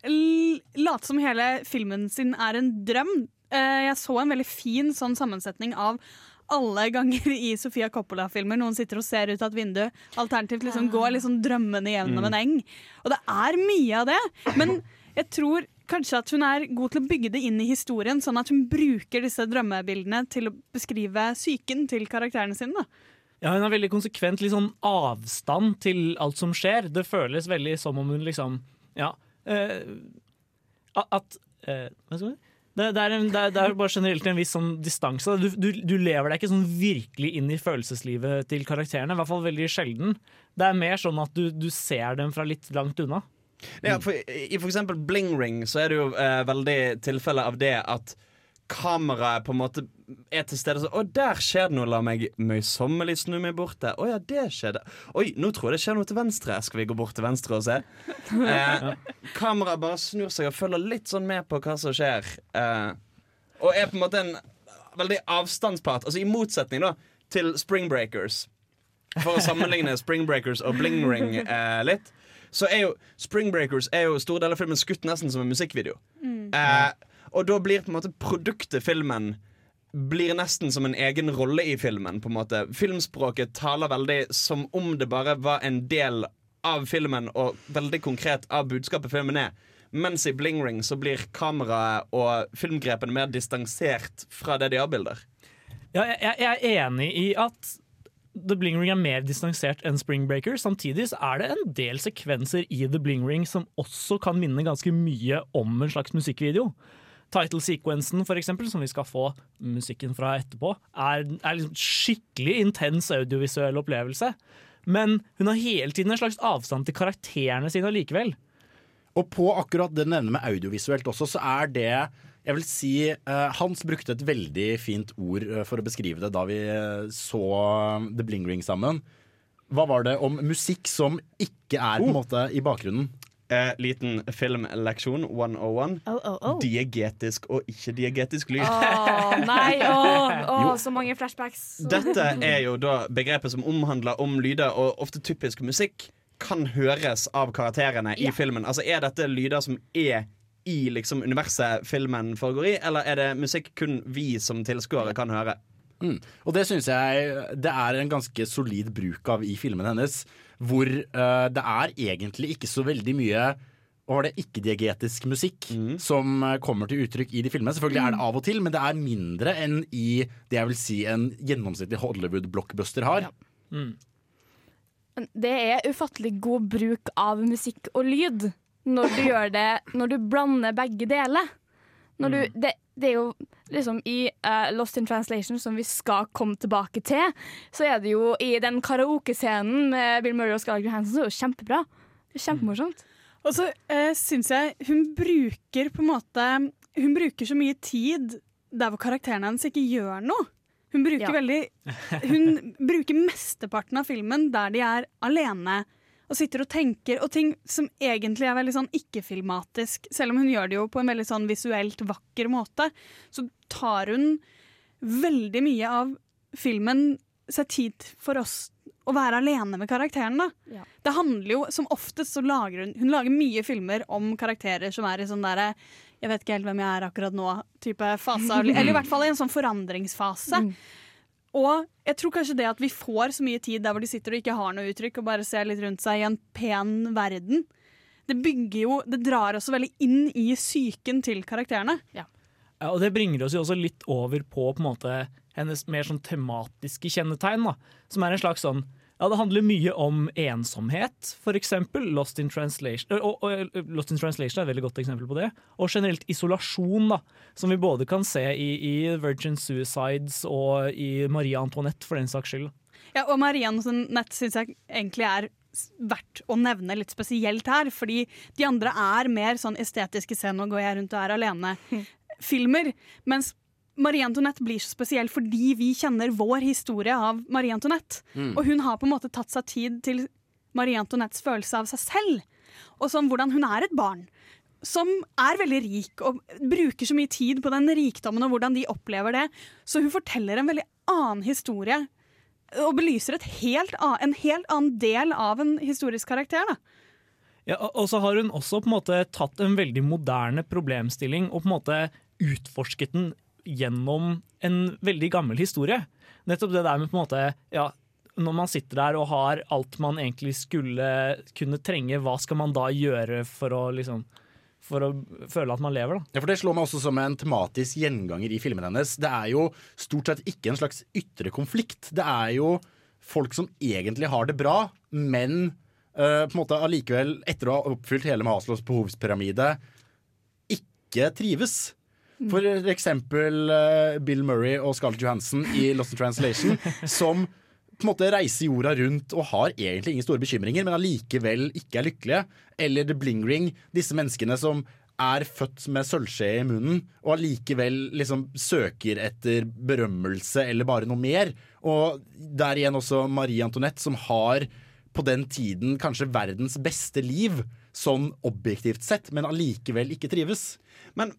F: late som hele filmen sin er en drøm. Jeg så en veldig fin sånn sammensetning av alle ganger i Sofia Coppola-filmer noen sitter og ser ut av et vindu, alternativt liksom går liksom drømmende gjennom
L: Mm.
F: en eng. Og det er mye av det, men jeg tror kanskje at hun er god til å bygge det inn i historien, sånn at hun bruker disse drømmebildene til å beskrive psyken til karakterene sine. da.
G: Ja, hun har veldig konsekvent litt sånn avstand til alt som skjer. Det føles veldig som om hun liksom Ja. eh, at at, eh, Hva skal man si? Det, det, er en, det, er, det er bare generelt en viss sånn distanse. Du, du, du lever deg ikke sånn virkelig inn i følelseslivet til karakterene. I hvert fall veldig sjelden. Det er mer sånn at du, du ser dem fra litt langt unna.
E: Ja, for, I for eksempel Bling Ring så er det jo eh, veldig tilfelle av det at kameraet på en måte er til stede så, Å, der skjer det noe, la meg møysommelig snu meg bort der. Å ja, det skjedde. Oi, nå tror jeg det skjer noe til venstre. Skal vi gå bort til venstre og se? Eh, kameraet bare snur seg og følger litt sånn med på hva som skjer. Eh, og er på en måte en veldig avstandspart. Altså i motsetning da til Spring Breakers. For å sammenligne Spring Breakers og Bling Ring eh, litt, så er jo Spring Breakers er jo store deler av filmen skutt nesten som en musikkvideo.
L: Mm.
E: Eh, og da blir på en måte produktet filmen blir nesten som en egen rolle i filmen. på en måte Filmspråket taler veldig som om det bare var en del av filmen, og veldig konkret av budskapet filmen er. Mens i Bling Ring så blir kameraet og filmgrepene mer distansert fra det de avbilder.
G: Ja, jeg, jeg er enig i at The Bling Ring er mer distansert enn Spring Breaker. Samtidig så er det en del sekvenser i The Bling Ring som også kan minne ganske mye om en slags musikkvideo. Title-sekvensen, for eksempel, som vi skal få musikken fra etterpå, er, er liksom skikkelig intens audiovisuell opplevelse. Men hun har hele tiden en slags avstand til karakterene sine allikevel.
C: Og på akkurat det du nevner med audiovisuelt også, så er det jeg vil si eh, Hans brukte et veldig fint ord eh, for å beskrive det da vi eh, så The Bling Ring sammen. Hva var det om musikk som ikke er på en måte i bakgrunnen?
E: Eh, liten filmleksjon 101.
D: Oh, oh, oh.
E: Diegetisk og ikke-diegetisk lyd.
D: Oh, nei,
E: oh,
D: så mange flashbacks.
E: Dette er jo da begrepet som omhandler om lyder, og ofte typisk musikk kan høres av karakterene i filmen. Altså Er dette lyder som er i liksom universet filmen foregår i, eller er det musikk kun vi som tilskuere kan høre?
C: Mm. Og det syns jeg det er en ganske solid bruk av i filmen hennes. Hvor uh, det er egentlig ikke så veldig mye Og var det ikke-diegetisk musikk som eh, kommer til uttrykk i de filmene. Selvfølgelig er det av og til, men det er mindre enn i det jeg vil si en gjennomsnittlig Hollywood-blockbuster har.
D: Men Det er ufattelig god bruk av musikk og lyd når du gjør det Når du blander begge deler. Når du, det, det er jo liksom I uh, Lost in Translation, som vi skal komme tilbake til, så er det jo i den karaokescenen med Bill Murray og Scarlett Johansson, så er det jo kjempebra. Det er kjempemorsomt.
F: Og så uh, syns jeg hun bruker på en måte Hun bruker så mye tid der hvor karakterene hennes ikke gjør noe. Hun bruker
D: Ja.
F: veldig Hun bruker mesteparten av filmen der de er alene og sitter og tenker, og ting som egentlig er veldig sånn ikke-filmatisk. Selv om hun gjør det jo på en veldig sånn visuelt vakker måte, så tar hun veldig mye av filmen seg tid for oss å være alene med karakteren. da.
D: Ja.
F: Det handler jo, Som oftest så lager hun Hun lager mye filmer om karakterer som er i sånn derre Jeg vet ikke helt hvem jeg er akkurat nå, type fase. Eller i hvert fall i en sånn forandringsfase. Og jeg tror kanskje det at vi får så mye tid der hvor de sitter og ikke har noe uttrykk, og bare ser litt rundt seg i en pen verden, det bygger jo Det drar også veldig inn i psyken til karakterene.
G: Ja, og Det bringer oss jo også litt over på på en måte hennes mer sånn tematiske kjennetegn. da, Som er en slags sånn ja, Det handler mye om ensomhet, eksempel. Lost in Translation, og, og, Lost in Translation er et veldig godt eksempel på det. Og generelt isolasjon, da, som vi både kan se i, i Virgin Suicides og i Marie Antoinette, for den saks skyld.
F: Ja, og Marie Antoinette syns jeg egentlig er verdt å nevne litt spesielt her. Fordi de andre er mer sånn estetiske scener, og går jeg rundt og er alene-filmer. Mens Marie Antoinette blir så spesiell fordi vi kjenner vår historie av Marie Antoinette.
L: Mm.
F: Og hun har på en måte tatt seg tid til Marie Antoinettes følelse av seg selv. Og sånn hvordan hun er et barn. Som er veldig rik og bruker så mye tid på den rikdommen og hvordan de opplever det. Så hun forteller en veldig annen historie og belyser et helt an, en helt annen del av en historisk karakter. Da.
G: Ja, og og så har hun også på en måte tatt en veldig moderne problemstilling og på en måte utforsket den gjennom en veldig gammel historie. Nettopp det der med på en måte ja, Når man sitter der og har alt man egentlig skulle kunne trenge, hva skal man da gjøre for å liksom for å føle at man lever, da.
C: Ja, for Det slår meg også som en tematisk gjenganger i filmen hennes. Det er jo stort sett ikke en slags ytre konflikt. Det er jo folk som egentlig har det bra, men uh, på en måte allikevel, etter å ha oppfylt hele Maslows behovspyramide, ikke trives. For eksempel eh, Bill Murray og Scarlett Johansson i Lost in Translation, som på en måte reiser jorda rundt og har egentlig ingen store bekymringer, men allikevel ikke er lykkelige. Eller The Bling Ring, disse menneskene som er født med sølvskje i munnen, og allikevel liksom søker etter berømmelse eller bare noe mer. Og der igjen også Marie Antoinette, som har på den tiden kanskje verdens beste liv, sånn objektivt sett, men allikevel ikke trives.
E: Men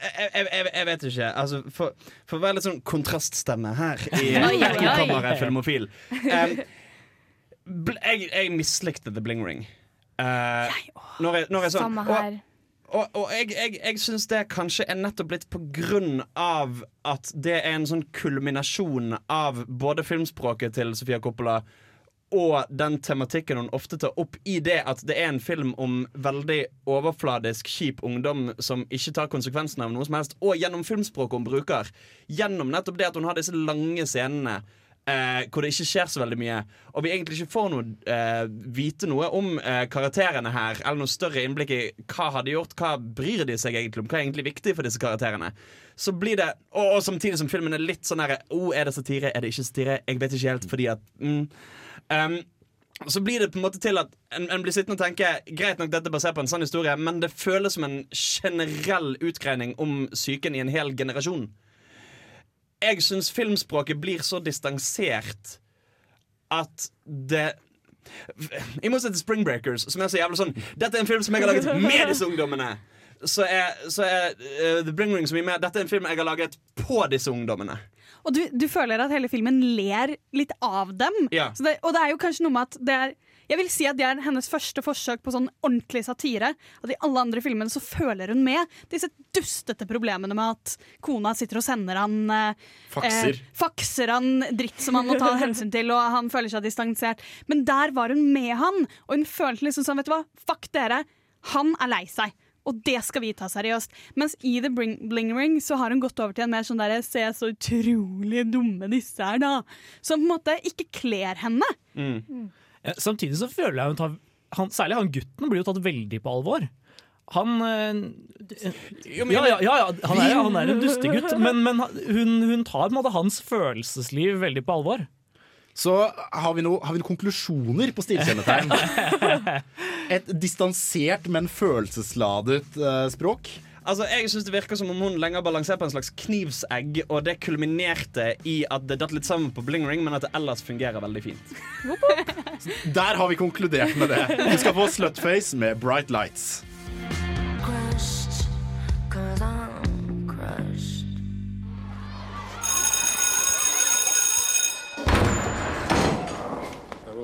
E: jeg, jeg, jeg, vet ikke. Altså, for, for å være litt sånn kontraststemme her i Kammeret. Filmofil um, jeg, jeg mislikte The Bling Ring. Uh, når jeg, når jeg sånn,
D: Samme
E: og- og, og jeg, jeg, jeg syns det kanskje er nettopp litt på grunn av at det er en sånn kulminasjon av både filmspråket til Sofia Coppola og den tematikken hun ofte tar opp i det at det er en film om veldig overfladisk, kjip ungdom som ikke tar konsekvensen av noe som helst, og gjennom filmspråket hun bruker. Gjennom nettopp det at hun har disse lange scenene eh, hvor det ikke skjer så veldig mye, og vi egentlig ikke får noe, eh, vite noe om eh, karakterene her, eller noe større innblikk i hva har de gjort, hva bryr de seg egentlig om, hva er egentlig viktig for disse karakterene. Så blir det, og, og samtidig som filmen er litt sånn her oh, Er det satire, er det ikke satire? Jeg vet ikke helt, fordi at mm, um, så blir det på en måte til at en, en blir sittende og tenke Greit nok dette er basert på en sann historie, men det føles som en generell utgreining om psyken i en hel generasjon. Jeg syns filmspråket blir så distansert at det I motsetning til Spring Breakers, som er så jævlig sånn Dette er en film som jeg har laget med disse ungdommene. Så er, så er uh, The Bring Ring som mye med Dette er en film jeg har laget på disse ungdommene.
F: Og du, du føler at hele filmen ler litt av dem.
E: Ja.
F: Så det, og det er jo kanskje noe med at det er Jeg vil si at det er hennes første forsøk på sånn ordentlig satire. At i alle andre filmene så føler hun med disse dustete problemene med at kona sitter og sender han eh,
C: Fakser.
F: Eh, fakser han dritt som han må ta hensyn til, og han føler seg distansert. Men der var hun med han, og hun følte liksom sånn, vet du hva, fuck dere, han er lei seg. Og det skal vi ta seriøst. Mens i The Bling, Bling Ring så har hun gått over til en mer sånn derre Se så utrolig dumme disse er, da. Som på en måte ikke kler henne.
G: Ja, Samtidig så føler jeg hun tar han, Særlig han gutten blir jo tatt veldig på alvor. Han
E: øh,
G: ja, ja, ja, ja, han, er, han er en dustegutt, men, men hun, hun tar på en måte hans følelsesliv veldig på alvor.
C: Så har vi, vi noen konklusjoner på stilkjennetegn. Et distansert, men følelsesladet uh, språk.
E: Altså, jeg synes Det virker som om hun lenger balanserer på en slags knivsegg, og det kulminerte i at det datt litt sammen på Bling Ring, men at det ellers fungerer veldig fint.
C: Der har vi konkludert med det. Du skal få Slutface med Bright Lights.
L: Crushed, cause I'm crushed.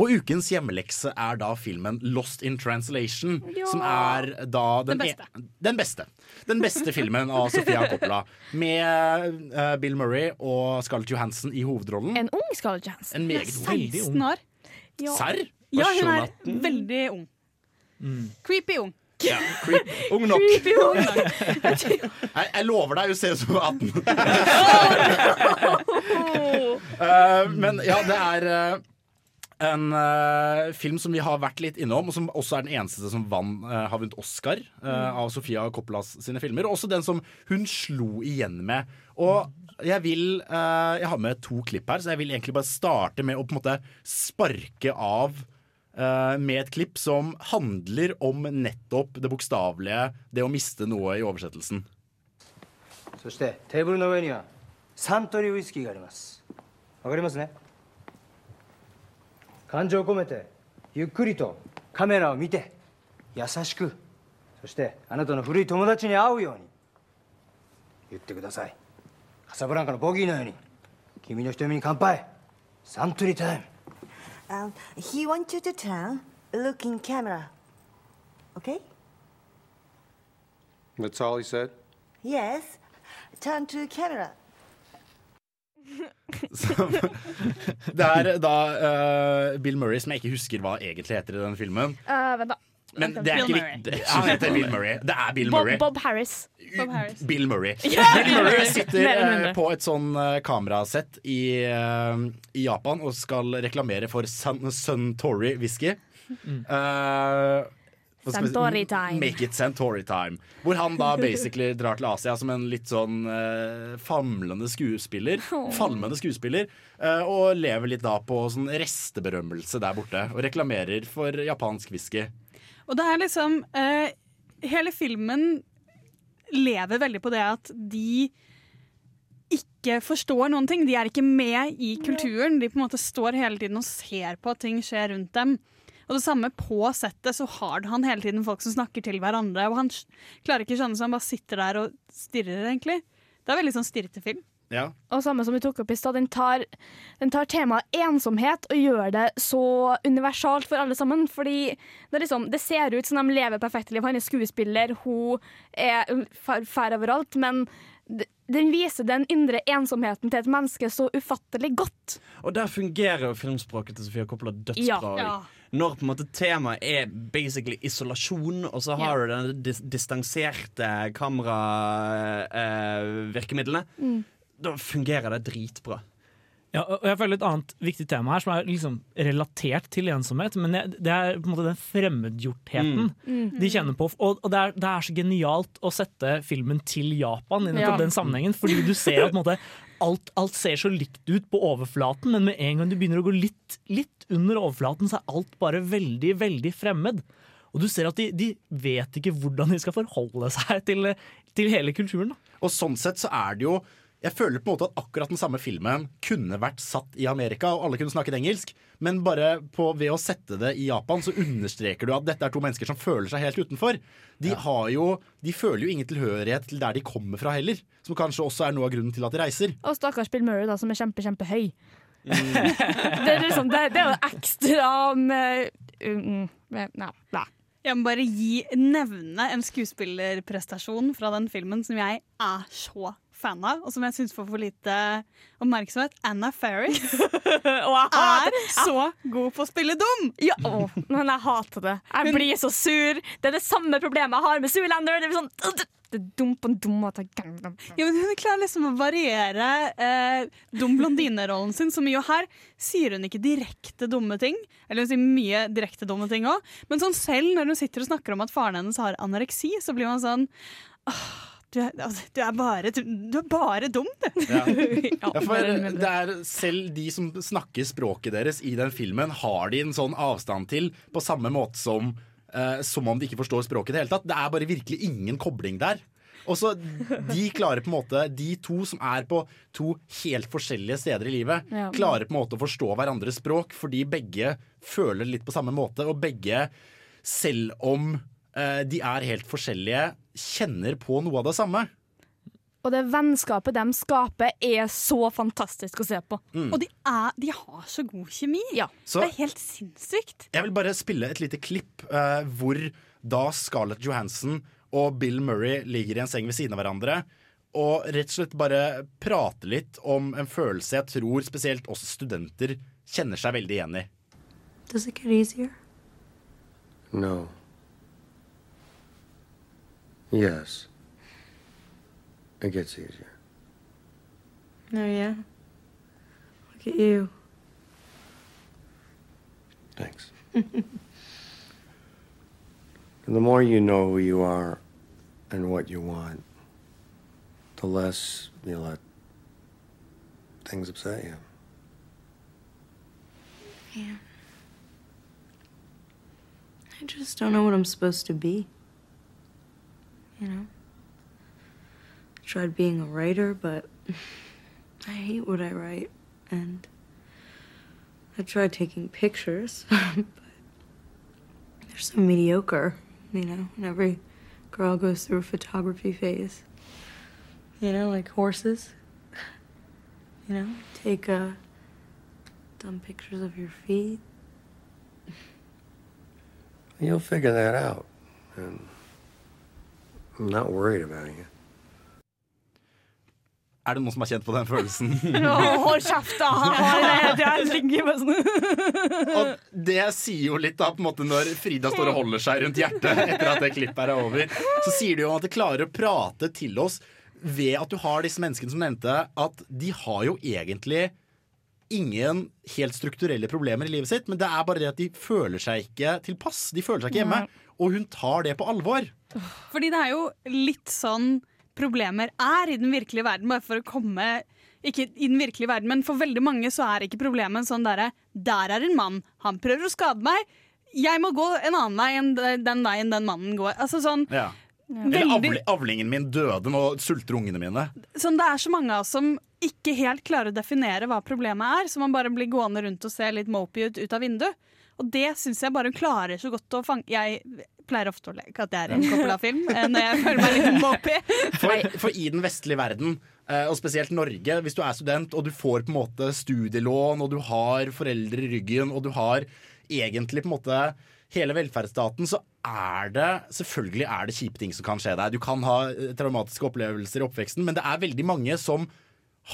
C: Og ukens hjemmelekse er da filmen Lost in Translation,
F: Ja.
C: som er da den,
F: Den beste.
C: e- den beste. Den beste filmen av Sofia Coppola. Med uh, Bill Murray og Scarlett Johansson i hovedrollen.
D: En ung Scarlett Johansson.
C: En meget veldig
F: 16
C: ung.
F: år.
D: Ja.
C: Serr?
F: Ja, hun er veldig ung. Creepy ung.
C: Ja, creep. Ung nok.
F: Creepy ung.
C: Jeg, jeg lover deg, hun ser ut som 18. uh, men ja, det er eh, en eh, film som vi har vært litt innom, og som også er den eneste som vann, eh, har vunnet Oscar eh, av Sofia Coppolas sine filmer. Og også den som hun slo igjen med. Og jeg vil eh, Jeg har med to klipp her, så jeg vil egentlig bare starte med å på en måte sparke av eh, med et klipp som handler om nettopp det bokstavelige, det å miste noe i oversettelsen.
M: そしてテーブルの上にはサントリーウイスキーがありますわかりますね 感情を込めてゆっくりとカメラを見て優しくそしてあなたの古い友達に会うように言ってくださいカサブランカのボギーのように君の瞳に乾杯サントリータイム
N: Um, he wants you to turn, look in camera. Okay?
O: That's all he said?
N: Yes. Turn to camera.
C: Det er da uh, Bill Murray, som jeg ikke husker hva egentlig heter i den filmen.
D: Uh, vent da.
C: Men det er
D: Bill
C: ikke
D: Murray.
C: viktig. Han heter Bill Murray. Det er Bill
D: Bob,
C: Murray.
D: Bob Harris.
C: Bill Murray.
D: Yeah!
C: Bill Murray sitter eh, på et sånn kamerasett i, i Japan og skal reklamere for Sun, Suntory whisky.
D: Mm.
C: Eh,
D: Suntory time.
C: Make it centauri time. Hvor han da basically drar til Asia som en litt sånn uh, famlende skuespiller.
D: Oh.
C: Falmende skuespiller. Uh, og lever litt da på sånn resteberømmelse der borte. Og reklamerer for japansk whisky.
F: Og det er liksom uh, Hele filmen lever veldig på det at de ikke forstår noen ting. De er ikke med i kulturen. De på en måte står hele tiden og ser på at ting skjer rundt dem. Og det samme på settet så har han hele tiden folk som snakker til hverandre. Og han klarer ikke å skjønne så han bare sitter der og stirrer, egentlig. Det er veldig sånn stirrete film.
C: Ja.
D: Og samme som vi tok opp i stad, den tar, den tar temaet ensomhet og gjør det så universalt for alle sammen. Fordi det, er liksom, det ser ut som de lever perfekte liv. Han er skuespiller, hun er fær overalt. Men den viser den indre ensomheten til et menneske så ufattelig godt.
E: Og der fungerer jo filmspråket til Sofia Coppola dødsbra.
D: Ja. Ja.
E: Når på en måte temaet er basically isolasjon, og så har
D: Ja.
E: du de dis distanserte kameravirkemidlene,
D: Mm.
E: da fungerer det dritbra.
G: Ja, og jeg føler Et annet viktig tema her som er liksom relatert til ensomhet, men det, er på en måte den fremmedgjortheten
D: Mm. Mm.
G: de kjenner på. Og, det, er, det er så genialt å sette filmen til Japan i nettopp
D: Ja.
G: den sammenhengen, fordi du ser at på en måte, alt, alt ser så likt ut på overflaten, men med en gang du begynner å gå litt, litt under overflaten, så er alt bare veldig, veldig fremmed. Og du ser at de, de vet ikke hvordan de skal forholde seg til, til hele kulturen. Da.
C: Og sånn sett så er det jo Jeg føler på en måte at akkurat den samme filmen kunne vært satt i Amerika, og alle kunne snakket engelsk, men bare på, ved å sette det i Japan, så understreker du at dette er to mennesker som føler seg helt utenfor. De, har jo, de føler jo ingen tilhørighet til der de kommer fra heller, som kanskje også er noe av grunnen til at de reiser.
D: Og stakkars Bill Murray, da, som er kjempe, kjempehøy. det, er liksom, det, det er jo ekstra med, mm, med Nei. nei.
F: Jeg må bare gi, nevne en skuespillerprestasjon fra den filmen som jeg er så fan av, og som jeg syns får for lite oppmerksomhet. Anna Ferris, er så god på å spille dum!
D: Ja, å, men jeg hater det. Jeg blir så sur. Det er det samme problemet jeg har med Zoolander. Det er sånn det er dum på en dum måte.
F: Ja, men hun klarer liksom å variere eh, dum blondine-rollen sin så mye. Og her sier hun ikke direkte dumme ting. Eller hun sier mye direkte dumme ting òg. Men sånn selv når hun sitter og snakker om at faren hennes har anoreksi, så blir man sånn «Åh, du er, altså, du er, bare, du er bare dum, du.
C: Ja. Ja, for det er selv de som snakker språket deres i den filmen, har de en sånn avstand til, på samme måte som eh, som om de ikke forstår språket i det hele tatt. Det er bare virkelig ingen kobling der. Og så De klarer på en måte De to som er på to helt forskjellige steder i livet,
D: Ja.
C: klarer på en måte å forstå hverandres språk fordi begge føler litt på samme måte, og begge, selv om eh, de er helt forskjellige, kjenner på noe av det samme.
D: Og det vennskapet de skaper, er så fantastisk å se på.
C: Mm.
F: Og de, er, de har så god kjemi.
C: Så-
F: det er helt sinnssykt.
C: Jeg vil bare spille et lite klipp eh, hvor da Scarlett Johansson og Bill Murray ligger i en seng ved siden av hverandre. Og rett og slett bare prater litt om en følelse jeg tror spesielt oss studenter kjenner seg veldig igjen i.
L: Does it get easier?
P: No. Yes. It gets easier.
L: Oh, yeah. Look at you.
P: Thanks. the more you know who you are and what you want, the less you let things upset you.
L: Yeah. I just don't know what I'm supposed to be. You know? I tried being a writer, but I hate what I write. And I tried taking pictures, but they're so mediocre, you know? And every girl goes through a photography phase. You know, like horses. You know, take uh, dumb pictures of your feet.
P: You'll figure that out. And I'm not worried about you.
C: Er det noen som har kjent på den følelsen?
D: Hold kjeft, da! Er sånn.
C: Og det sier jo litt da, på en måte når Frida står og holder seg rundt hjertet etter at det klippet er over. Så sier du jo at det klarer å prate til oss ved at du har disse menneskene som nevnte, at de har jo egentlig ingen helt strukturelle problemer i livet sitt, men det er bare det at de føler seg ikke tilpass. De føler seg ikke hjemme. Og hun tar det på alvor.
F: Fordi det er jo litt sånn problemer er i den virkelige verden, bare for å komme ikke i den virkelige verden, men for veldig mange så er ikke problemet sånn derre Der er en mann, han prøver å skade meg. Jeg må gå en annen vei enn den veien den mannen går. Altså sånn,
C: Ja. Eller
F: Veldig-
C: avli, avlingen min døde, nå sulter ungene mine.
F: sånn Det er så mange av oss som ikke helt klarer å definere hva problemet er, så man bare blir gående rundt og se litt mopey ut ut av vinduet. Og det syns jeg bare hun klarer så godt å fange Jeg pleier ofte å leke at det er en Coppola-film eh, når jeg føler meg litt mopey.
C: For, for i den vestlige verden, eh, og spesielt Norge, hvis du er student og du får på en måte studielån, og du har foreldre i ryggen, og du har egentlig på en måte hele velferdsstaten, så er det selvfølgelig er det kjipe ting som kan skje deg. Du kan ha eh, traumatiske opplevelser i oppveksten, men det er veldig mange som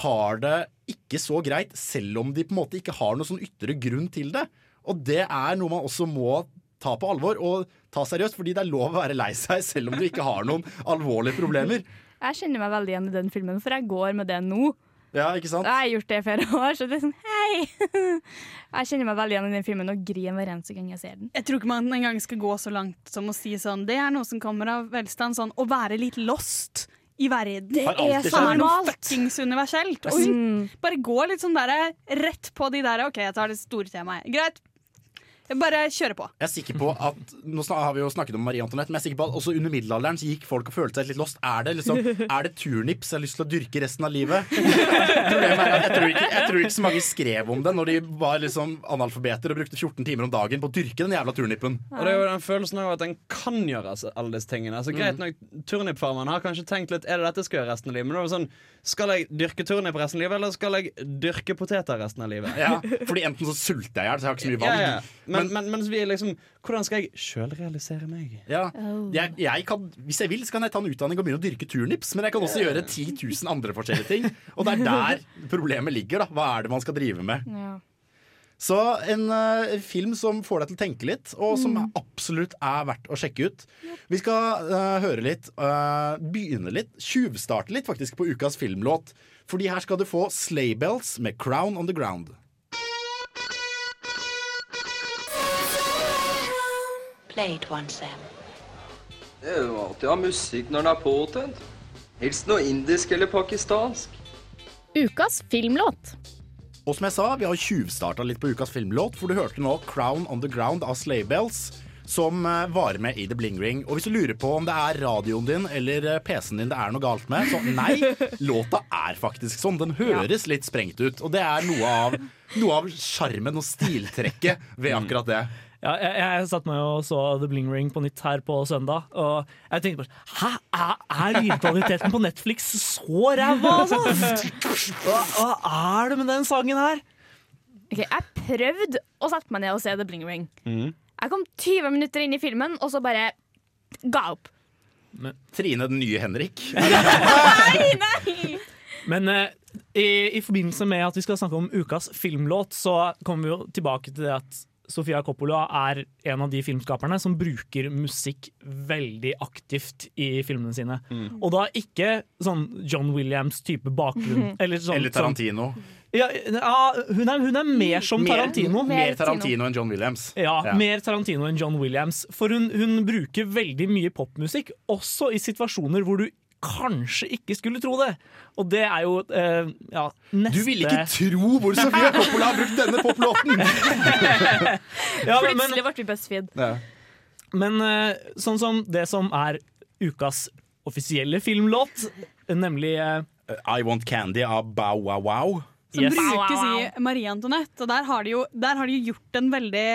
C: har det ikke så greit, selv om de på en måte ikke har noen sånn ytre grunn til det. Og det er noe man også må ta på alvor og ta seriøst, fordi det er lov å være lei seg selv om du ikke har noen alvorlige problemer.
D: Jeg kjenner meg veldig igjen i den filmen, for jeg går med det nå.
C: Ja, ikke sant?
D: Jeg har gjort det i flere år, så det er sånn hei! Jeg kjenner meg veldig igjen i den filmen og griner hver eneste gang jeg ser den.
F: Jeg tror ikke man engang skal gå så langt som å si sånn Det er noe som kommer av velstand. Sånn å være litt lost i verden.
D: Det er så
F: er
D: normalt.
F: fuckings universelt. Og hun bare går litt sånn der, rett på de der OK, jeg tar det store temaet. Greit. Bare kjøre på.
C: Jeg er sikker på at Nå har vi jo snakket om Marie Antoinette, men jeg er sikker på at også under middelalderen så gikk folk og følte seg litt lost. Er det liksom Er det turnips jeg har lyst til å dyrke resten av livet? Problemet er at jeg tror, ikke, jeg tror ikke så mange skrev om det når de var liksom analfabeter og brukte 14 timer om dagen på å dyrke den jævla turnipen.
E: Og det er jo den følelsen av at en kan gjøre alle disse tingene. Så greit nok, Turnipfarmeren har kanskje tenkt litt Er det dette jeg skal gjøre resten av livet. Men da var det sånn, Skal jeg dyrke turnip resten av livet, eller skal jeg dyrke poteter resten av livet?
C: Ja, fordi enten så sulter jeg i hjel, så jeg har ikke så mye valg.
E: Ja, ja. Men, men, mens vi er liksom Hvordan skal jeg sjøl realisere meg?
C: Ja. Jeg, jeg kan, hvis jeg vil, så kan jeg ta en utdanning og begynne å dyrke turnips, men jeg kan også gjøre 10 000 andre forskjellige ting. Og det er der problemet ligger. da Hva er det man skal drive med? Så en uh, film som får deg til å tenke litt, og som absolutt er verdt å sjekke ut. Vi skal uh, høre litt, uh, begynne litt, tjuvstarte litt faktisk på ukas filmlåt. Fordi her skal du få Sleigh Bells med Crown on the Ground.
Q: Play one, Sam.
R: Det er jo alltid å ha musikk når den er påtent. Helst noe indisk eller pakistansk.
S: Ukas filmlåt.
C: Og som jeg sa, vi har tjuvstarta litt på ukas filmlåt, for du hørte nå Crown on the Ground av Slaybells, Bells. Som var varer med i The Bling Ring. Og hvis du lurer på om det er radioen din eller eh, PC-en din det er noe galt med, så nei, låta er faktisk sånn. Den høres litt sprengt ut. Og det er noe av noe av sjarmen og stiltrekket ved akkurat det.
G: Ja, jeg, jeg satt meg og så The Bling Ring på nytt her på søndag, og jeg tenkte bare Hæ, er, lydkvaliteten på Netflix så ræva, altså? Hva, hva er det med den sangen her?
D: Ok, Jeg prøvde å sette meg ned og se The Bling Ring.
C: Mm.
D: Jeg kom 20 minutter inn i filmen, og så bare ga opp.
C: Trine den nye Henrik.
D: Nei, nei!
G: Men eh, i, i forbindelse med at vi skal snakke om ukas filmlåt, så kommer vi jo tilbake til det at Sofia Coppola er en av de filmskaperne som bruker musikk veldig aktivt i filmene sine.
C: Mm.
G: Og da ikke sånn John Williams-type bakgrunn. Eller, sånn,
C: Eller Tarantino.
G: Sånn, ja, ja hun, er, hun er mer som
C: Mer-
G: Tarantino.
C: Mer Tarantino enn John Williams.
G: Ja,
C: Ja.
G: mer Tarantino enn John Williams. For hun, hun bruker veldig mye popmusikk, også i situasjoner hvor du kanskje ikke skulle tro det. Og det er jo eh, ja, neste
C: Du ville ikke tro hvor Sofia Coppola har brukt denne poplåten!
G: Ja,
D: Plutselig ble vi BuzzFeed.
G: Men eh, sånn som det som er ukas offisielle filmlåt, nemlig eh,
C: I Want Candy av Bow Wow Wow.
F: Som
G: Yes.
F: brukes i Marie Antoinette. Og der har de jo der har de gjort en veldig,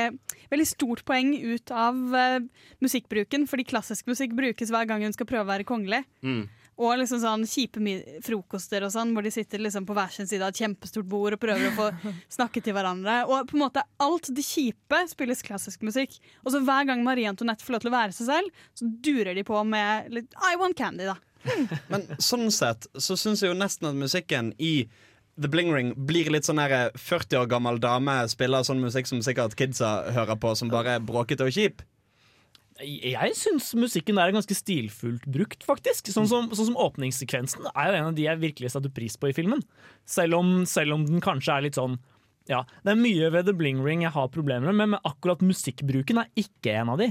F: veldig stort poeng ut av uh, musikkbruken. Fordi klassisk musikk brukes hver gang hun skal prøve å være kongelig.
C: Mm.
F: Og liksom sånn kjipe frokoster og sånn, hvor de sitter liksom på hver sin side av et kjempestort bord og prøver å få snakke til hverandre. Og på en måte alt det kjipe spilles klassisk musikk. Og så hver gang Marie Antoinette får lov til å være seg selv, så durer de på med litt I want candy, da.
E: Men sånn sett så syns jeg jo nesten at musikken i The Bling Ring blir litt sånn her 40 år gammel dame spiller sånn musikk som sikkert kidsa hører på, som bare er bråkete og kjip.
G: Jeg syns musikken der er ganske stilfullt brukt, faktisk. Sånn som, sånn som åpningssekvensen er jo en av de jeg virkelig satte pris på i filmen. Selv om, selv om den kanskje er litt sånn ja, Det er mye ved The Bling Ring jeg har problemer med, men akkurat musikkbruken er ikke en av de.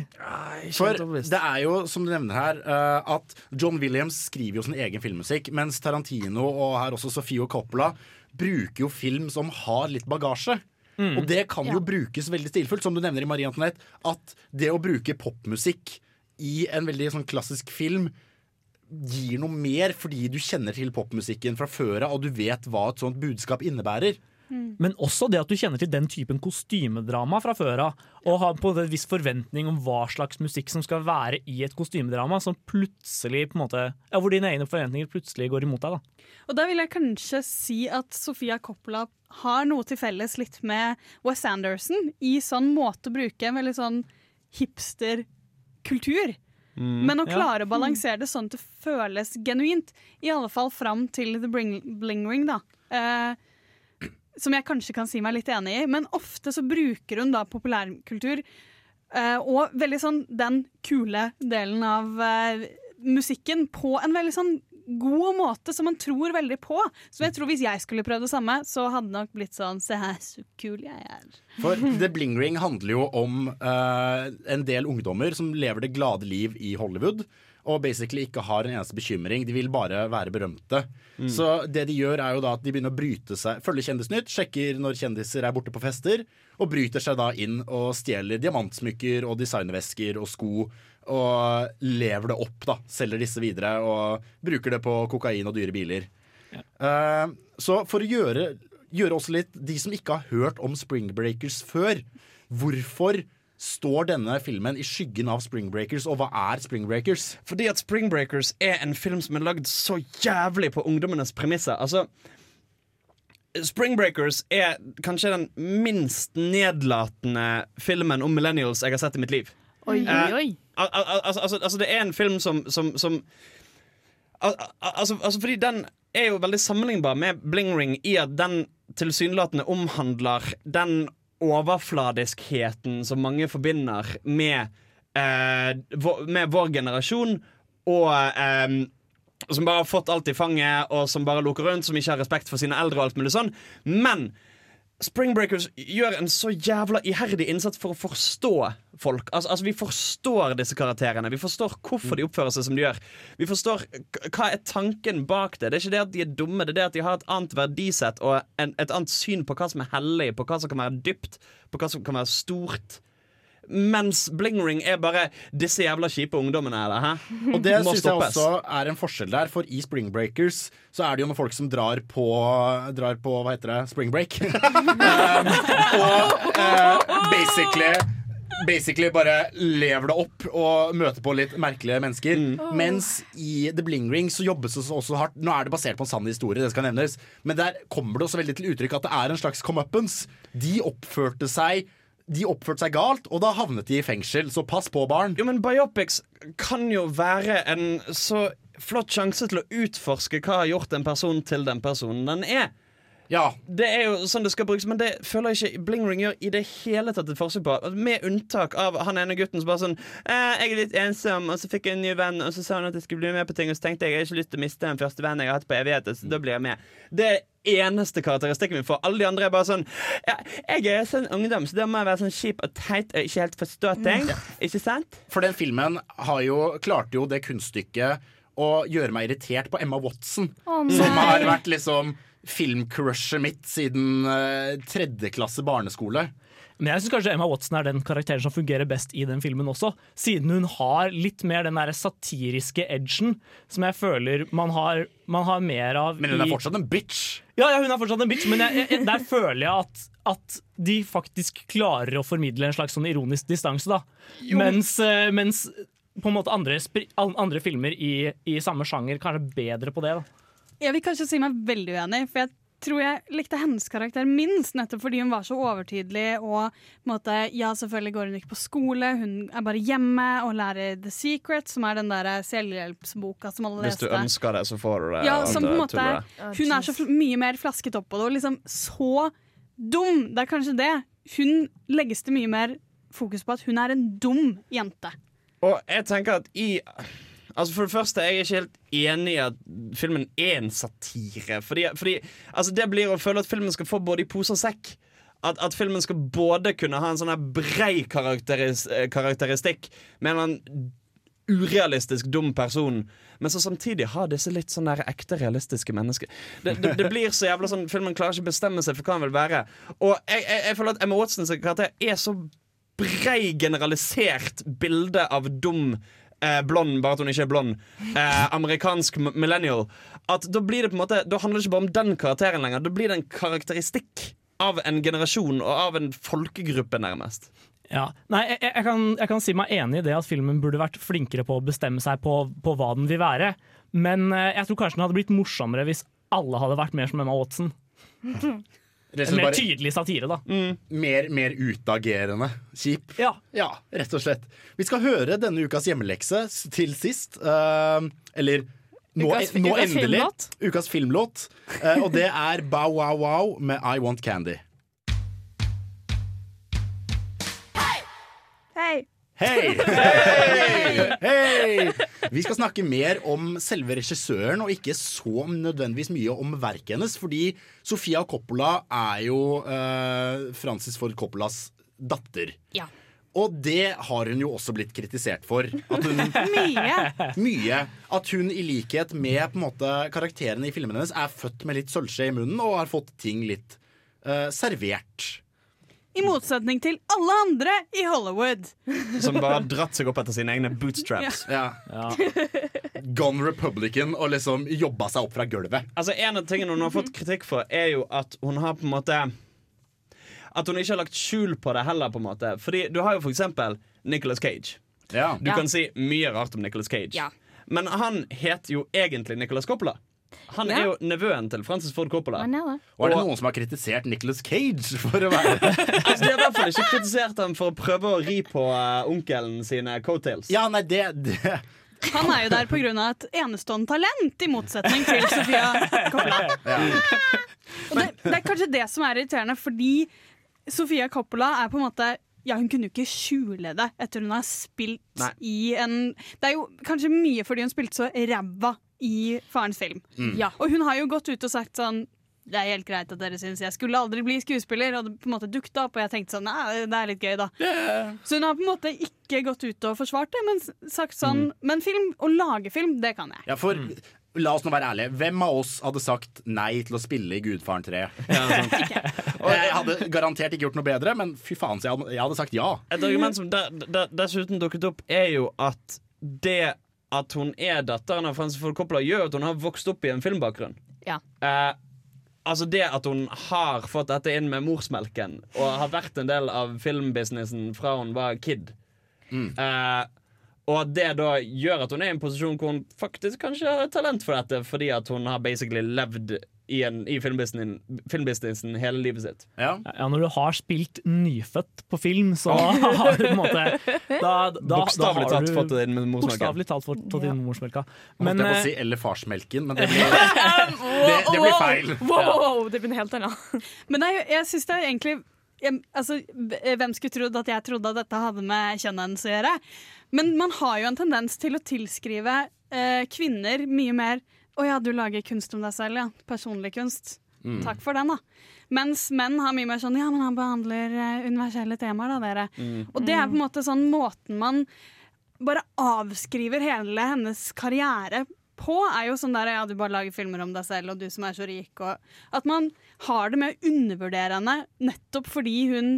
C: For det er jo, som du nevner her, eh, at John Williams skriver jo sin egen filmmusikk, mens Tarantino og her også Sofie Coppola bruker jo film som har litt bagasje.
G: Mm.
C: Og det kan jo
G: Ja.
C: brukes veldig stilfullt, som du nevner i Marie Antoinette. At det å bruke popmusikk i en veldig sånn klassisk film gir noe mer fordi du kjenner til popmusikken fra før av, og du vet hva et sånt budskap innebærer.
G: Men også det at du kjenner til den typen kostymedrama fra før av, og har på en viss forventning om hva slags musikk som skal være i et kostymedrama, som plutselig på en måte Ja, hvor dine egne forventninger plutselig går imot deg, da.
F: Og da vil jeg kanskje si at Sofia Coppola har noe til felles litt med Wes Anderson i sånn måte å bruke en veldig sånn hipsterkultur.
E: Mm.
F: Men å
E: Ja.
F: klare å balansere det sånn at det føles genuint. I alle fall fram til The Bling, Bling Ring, da. Eh, som jeg kanskje kan si meg litt enig i. Men ofte så bruker hun da populærkultur uh, og veldig sånn den kule delen av uh, musikken på en veldig sånn god måte som man tror veldig på. Så jeg tror hvis jeg skulle prøvd det samme, så hadde det nok blitt sånn Se her, så kul jeg er.
C: For The Bling Ring handler jo om uh, en del ungdommer som lever det glade liv i Hollywood. Og basically ikke har en eneste bekymring. De vil bare være berømte.
E: Mm.
C: Så det de gjør er jo da at de begynner å bryte seg Følger Kjendisnytt, sjekker når kjendiser er borte på fester, og bryter seg da inn og stjeler diamantsmykker og designervesker og sko. Og lever det opp, da. Selger disse videre og bruker det på kokain og dyre biler. Eh, så for å gjøre, gjøre også litt De som ikke har hørt om Spring Breakers før, hvorfor står denne filmen i skyggen av Spring Breakers, og hva er Spring Breakers?
E: Fordi at Spring Breakers er en film som er lagd så jævlig på ungdommenes premisser. Altså Spring Breakers er kanskje den minst nedlatende filmen om millennials jeg har sett i mitt liv.
D: Oi, oi,
E: Eh,
D: oi.
E: al- al- altså, altså, altså, det er en film som, som, som al al altså, altså Fordi den er jo veldig sammenlignbar med Bling Ring i at den tilsynelatende omhandler den overfladiskheten som mange forbinder med, eh, vår, med vår generasjon, og eh, som bare har fått alt i fanget, og som bare loker rundt, som ikke har respekt for sine eldre og alt mulig sånn. Men Spring Breakers gjør en så jævla iherdig innsats for å forstå folk. Altså, altså Vi forstår disse karakterene. Vi forstår hvorfor de oppfører seg som de gjør. Vi forstår hva er tanken bak det. Det er ikke det at de er dumme, det er det at de har et annet verdisett og en, et annet syn på hva som er hellig, på hva som kan være dypt, på hva som kan være stort. Mens blingring er bare disse jævla kjipe ungdommene. Eller, hæ?
C: Og det syns jeg også er en forskjell der, for i Spring Breakers så er det jo noen folk som drar på Drar på, hva heter det, spring break. um, og uh, basically basically bare lever det opp og møter på litt merkelige mennesker.
E: Mm.
C: Mens i The Bling Ring så jobbes det også hardt. Nå er det basert på en sann historie, det skal nevnes, men der kommer det også veldig til uttrykk at det er en slags comeuppance. De oppførte seg de oppførte seg galt, og da havnet de i fengsel. Så pass på, barn.
E: Jo, men Biopics kan jo være en så flott sjanse til å utforske hva har gjort en person til den personen den er.
C: Ja.
E: Det er jo sånn det skal brukes, men det føler jeg ikke Bling Ring gjør i det hele tatt et forsøk på. Med unntak av han ene gutten som bare sånn eh, 'Jeg er litt ensom', og så fikk jeg en ny venn, og så sa han at jeg skulle bli med på ting, og så tenkte jeg jeg har ikke lyst til å miste den første vennen jeg har hatt på evigheter, så da blir jeg med. Det er eneste karakteristikken min, for Alle de andre er bare sånn ja, 'Jeg er sånn ungdom, så da må jeg være sånn kjip og teit og ikke helt forstå ting'. Ikke sant?
C: For den filmen har jo, klarte jo det kunststykket å gjøre meg irritert på Emma Watson.
D: oh,
C: som har vært liksom filmcrushet mitt siden uh, tredje klasse barneskole.
G: Men jeg syns kanskje Emma Watson er den karakteren som fungerer best i den filmen også. Siden hun har litt mer den der satiriske edgen som jeg føler man har, man har mer av
C: Men hun er
G: i-
C: fortsatt en bitch.
G: Ja, ja, hun er fortsatt en bitch, men jeg, jeg, der føler jeg at, at de faktisk klarer å formidle en slags sånn ironisk distanse, da. Mens, eh, mens på en måte andre, andre filmer i, i samme sjanger kanskje bedre på det. da
F: Jeg vil kanskje si meg veldig uenig, for jeg tror jeg likte hennes karakter minst, nettopp fordi hun var så overtydelig og på måte, Ja, selvfølgelig går hun ikke på skole, hun er bare hjemme og lærer The Secret, som er den der selvhjelpsboka som alle
E: Hvis du
F: leste.
E: ønsker det, så får du det.
F: Ja, som på en måte. Hun er så mye mer flasket opp på det, og liksom så dum. Det er kanskje det. Hun legges det mye mer fokus på at hun er en dum jente.
E: Og jeg tenker at i Altså For det første, jeg er ikke helt enig i at filmen er en satire. Fordi, fordi altså Det blir å føle at filmen skal få både i pose og sekk. At, at filmen skal både kunne ha en sånn her brei karakteris, eh, karakteristikk med en urealistisk dum person, men så samtidig ha disse litt sånn der ekte realistiske mennesker. Det, det, det blir så jævla sånn Filmen klarer ikke bestemme seg for hva han vil være. Og jeg, jeg, jeg føler at Emma Watsons karakter er så brei, generalisert bilde av dum eh, blond, bare at hun ikke er blond, eh, amerikansk millennial, at da blir det på en måte Da handler det ikke bare om den karakteren lenger, da blir det en karakteristikk av en generasjon og av en folkegruppe, nærmest.
G: Ja. Nei, jeg, jeg, kan, jeg kan si meg enig i det at filmen burde vært flinkere på å bestemme seg på, på hva den vil være. Men eh, jeg tror kanskje den hadde blitt morsommere hvis alle hadde vært mer som Emma Watson. En mer tydelig satire, da.
C: Mer, mer utagerende kjip.
G: Ja.
C: rett og slett. Vi skal høre denne ukas hjemmelekse til sist. Uh, eller nå,
S: Ukas-
C: nå
S: ukas
C: endelig.
S: filmlåt.
C: Ukas filmlåt. Uh, og det er Bow Wow Wow med I Want Candy.
D: Hei!
C: Hei! Hei! Hei! Vi skal snakke mer om selve regissøren, og ikke så nødvendigvis mye om verket hennes. Fordi Sofia Coppola er jo eh, Francis Ford Coppolas datter.
S: Ja.
C: Og det har hun jo også blitt kritisert for. At hun,
F: Mye.
C: mye. At hun i likhet med måte karakterene i filmene hennes er født med litt sølvskje i munnen og har fått ting litt eh, servert.
F: I motsetning til alle andre i Hollywood.
E: Som bare har dratt seg opp etter sine egne bootstraps.
C: Ja. Gone Republican og liksom jobba seg opp fra gulvet.
E: Altså En av tingene hun har fått kritikk for, er jo at hun har på en måte At hun ikke har lagt skjul på det heller. på en måte Fordi du har jo for eksempel Nicolas Cage. Du
S: Ja.
E: kan si mye rart om Nicolas Cage.
S: Ja.
E: Men han heter jo egentlig Nicolas Coppola. Han
C: Ja.
E: er jo nevøen til Francis Ford Coppola.
C: Og er det noen som har kritisert Nicolas Cage for å være
E: Altså, De har i hvert fall ikke kritisert ham for å prøve å ri på uh, onkelen sine coattails.
C: Ja, nei, det, det.
F: Han er jo der pga. et enestående talent, i motsetning til Sofia Coppola. Og det, det er kanskje det som er irriterende, fordi Sofia Coppola er på en måte ja, Hun kunne jo ikke skjule det etter hun har spilt
E: Nei.
F: i en Det er jo kanskje mye fordi hun spilte så ræva i farens film.
S: Mm. Ja.
F: Og hun har jo gått ut og sagt sånn det er helt greit at dere syns jeg skulle aldri bli skuespiller. Og det på en måte dukta opp, og jeg tenkte sånn Nei, det er litt gøy, da. Så hun har på en måte ikke gått ut og forsvart det, men sagt sånn Men film, å lage film, det kan jeg.
C: Ja, for La oss nå være ærlige. Hvem av oss hadde sagt nei til å spille i Gudfaren 3? jeg hadde garantert ikke gjort noe bedre, men fy faen, så jeg hadde, jeg hadde sagt ja.
E: Et argument som dessuten dukket opp, er jo at det at hun er datteren av Francis Ford Coppola, gjør at hun har vokst opp i en filmbakgrunn.
S: Ja.
E: Eh, Altså Det at hun har fått dette inn med morsmelken, og har vært en del av filmbusinessen fra hun var kid. Eh, og at det da gjør at hun er i en posisjon hvor hun faktisk kanskje har talent for dette, fordi at hun har basically levd i, en, i filmbusinessen, filmbusinessen hele livet sitt.
C: Ja.
G: Ja, når du har spilt nyfødt på film, så har du på en måte da, da,
E: Bokstavelig talt fått det inn med
G: morsmelka. Talt fått tatt inn med morsmelka.
C: Men,
G: Men
C: jeg på å
G: eh,
C: si eller farsmelken, men det blir, det, det blir feil.
D: Wow, wow, wow, det blir helt annet.
F: Men er, jeg syns det er egentlig jeg, altså, Hvem skulle trodd at jeg trodde at dette hadde med kjønnet hennes å gjøre? Men man har jo en tendens til å tilskrive eh, kvinner mye mer Å ja, du lager kunst om deg selv, ja. Personlig kunst.
T: Mm.
F: Takk for den, da. Mens menn har mye mer sånn Ja, men han behandler eh, universelle temaer, da, dere.
T: Mm.
F: Og det er på en måte sånn måten man bare avskriver hele hennes karriere på, er jo sånn der ja, du bare lager filmer om deg selv, og du som er så rik, og At man har det med å undervurdere henne nettopp fordi hun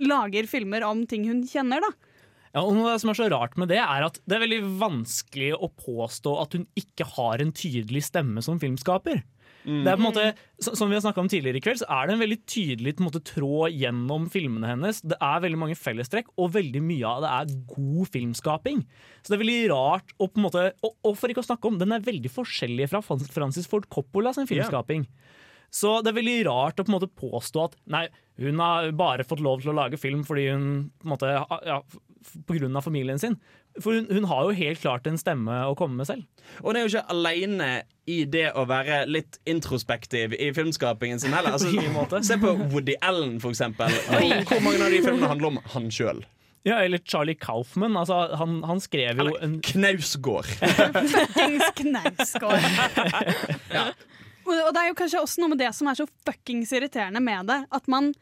F: lager filmer om ting hun kjenner, da.
G: Ja, og noe som er så rart med det, er at det er veldig vanskelig å påstå at hun ikke har en tydelig stemme som filmskaper. Det er på en måte, Som vi har snakket om tidligere i kveld, så er det en veldig tydelig på en måte, tråd gjennom filmene hennes. Det er veldig mange fellestrekk, og veldig mye av det er god filmskaping. Så det er veldig rart å på en måte, og, og for ikke å snakke om, den er veldig forskjellig fra Francis Ford Coppola sin filmskaping. Så det er veldig rart å på en måte påstå at nei, hun har bare fått lov til å lage film fordi hun på, en måte, ja, av familien sin. For hun, hun har jo helt klart en stemme å komme med selv.
E: Og hun er jo ikke aleine i det å være litt introspektiv i filmskapingen sin heller.
G: På ingen måte.
E: Altså, se på Woody Allen, for eksempel. Hvor, mange av de filmene handler om han sjøl?
G: Ja, eller Charlie Kaufman. Altså, han, han skrev jo en
E: Knausgård.
F: Fuckings knausgård. ja. og det er jo kanskje også noe med det som er så fuckings irriterende med det. At man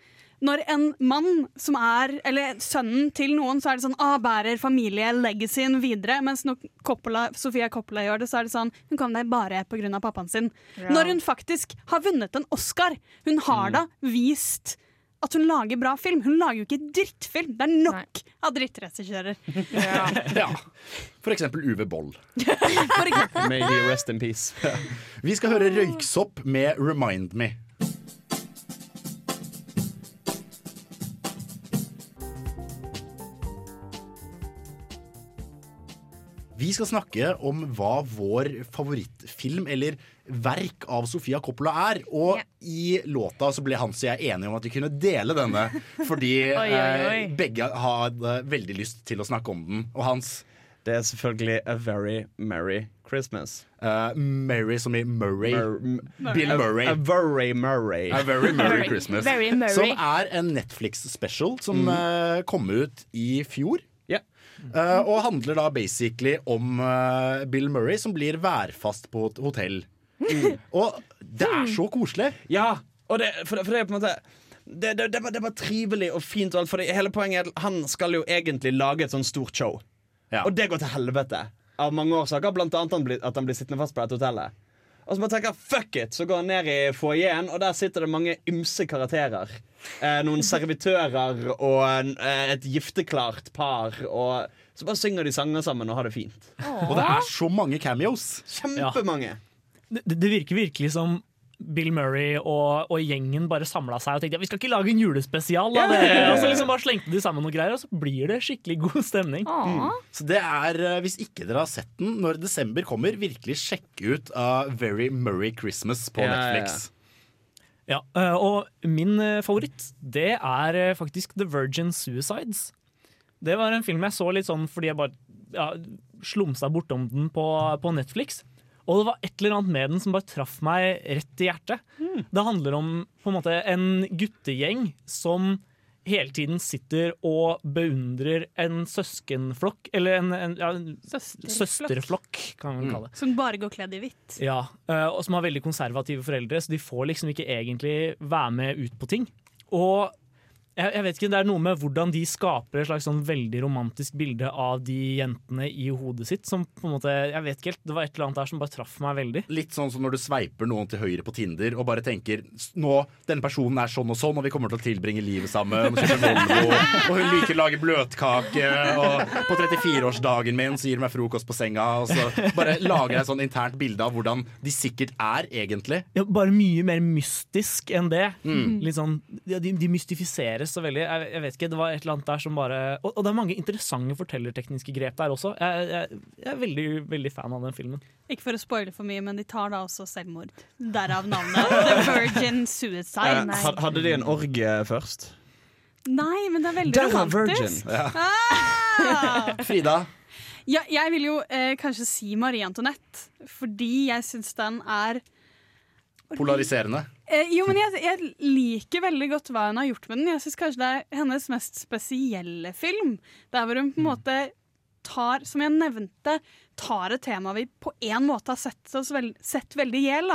F: når en mann som er Eller sønnen til noen, så er det sånn ah, bærer familielegacyen videre. Mens når Coppola, Sofia Coppola gjør det, så er det sånn hun kom deg bare pga. pappaen sin.
T: Ja.
F: Når hun faktisk har vunnet en Oscar. Hun har da vist at hun lager bra film. Hun lager jo ikke drittfilm. Det er nok av drittregissører.
C: Ja. For eksempel Uwe Boll.
E: May he rest in peace.
C: Vi skal høre Røyksopp med 'Remind Me'. Vi skal snakke om hva vår favorittfilm eller verk av Sofia Coppola er. Og i låta så ble Hans og jeg enige om at vi kunne dele denne. Fordi
E: Oi, oi, oi.
C: eh, begge hadde veldig lyst til å snakke om den. Og Hans
E: Det er selvfølgelig A Very Merry Christmas.
C: Uh, Mary som i Murray.
E: Mur-
C: Bill Murray.
E: A Very Murray.
C: A Very Merry Christmas.
E: Very Murray.
C: Som er en Netflix-special som
E: Mm.
C: uh, kom ut i fjor.
E: Ja.
C: Eh, og handler da basically om uh, Bill Murray som blir værfast på et hotell. Og det er så koselig.
E: Ja, og det, for, for det er på en måte det, det, det, var, det var trivelig og fint, og alt, for det, hele poenget er at han skal jo egentlig lage et sånt stort show. Og det går til helvete. Av mange årsaker, blant annet at han blir sittende fast på dette hotellet. Og så bare tenker fuck it Så går han ned i foajeen, og der sitter det mange ymse karakterer. Eh, noen servitører og en, eh, et gifteklart par. Og så bare synger de sanger sammen og har det fint.
C: Og det er så mange cameos.
E: Kjempemange.
G: Det, det virker virkelig som Bill Murray og, og gjengen bare samla seg og tenkte vi skal ikke lage en julespesial. Da,
C: Ja.
G: Og så liksom bare slengte de sammen noen greier, og så blir det skikkelig god stemning.
C: Mm. Så det er, eh, hvis ikke dere har sett den når desember kommer, virkelig sjekk ut uh, Very Murray Christmas på
G: Ja, ja, ja.
C: Netflix.
G: Ja, øh, og min favoritt, det er faktisk The Virgin Suicides. Det var en film jeg så litt sånn fordi jeg bare ja, slumsa bortom den på, på Netflix. Og det var et eller annet med den som bare traff meg rett i hjertet. Det handler om på en måte en guttegjeng som hele tiden sitter og beundrer en søskenflokk, eller en, en ja, en søsterflokk, kan man kalle det.
F: Som bare går kledd i hvitt.
G: Ja, eh, og som har veldig konservative foreldre, så de får liksom ikke egentlig være med ut på ting. Og jeg, jeg vet ikke, Det er noe med hvordan de skaper et slags sånn veldig romantisk bilde av de jentene i hodet sitt. Som på en måte, jeg vet ikke helt, Det var et eller annet der som bare traff meg veldig.
C: Litt sånn som når du sveiper noen til høyre på Tinder og bare tenker nå, denne personen er sånn og sånn, og vi kommer til å tilbringe livet sammen. Og, Volvo, og hun liker å lage bløtkake, og på 34-årsdagen min så gir hun meg frokost på senga. Og så bare lager jeg et sånn internt bilde av hvordan de sikkert er egentlig.
G: Ja, bare mye mer mystisk enn det.
C: Mm.
G: Litt sånn, ja, de, de mystifiseres så veldig. Jeg, jeg vet ikke, Det var et eller annet der som bare Og, og det er mange interessante fortellertekniske grep der også. Jeg, jeg, jeg er veldig, veldig fan av den filmen.
F: Ikke for å spoile for mye, men de tar da også selvmord. Derav navnet. The Virgin Suicide.
E: Eh, hadde de en orgie først?
F: Nei, men det er veldig
E: Della
F: romantisk.
E: Virgin. Ja.
F: Ah!
C: Frida?
F: Ja, jeg vil jo eh, kanskje si Marie Antoinette, fordi jeg syns den er
C: Polariserende.
F: Eh, Jo, men jeg, jeg liker veldig godt hva hun har gjort med den. Jeg syns kanskje det er hennes mest spesielle film. Der hvor hun på en måte tar, som jeg nevnte, tar et tema vi på en måte har sett, oss veld, sett veldig i hjel.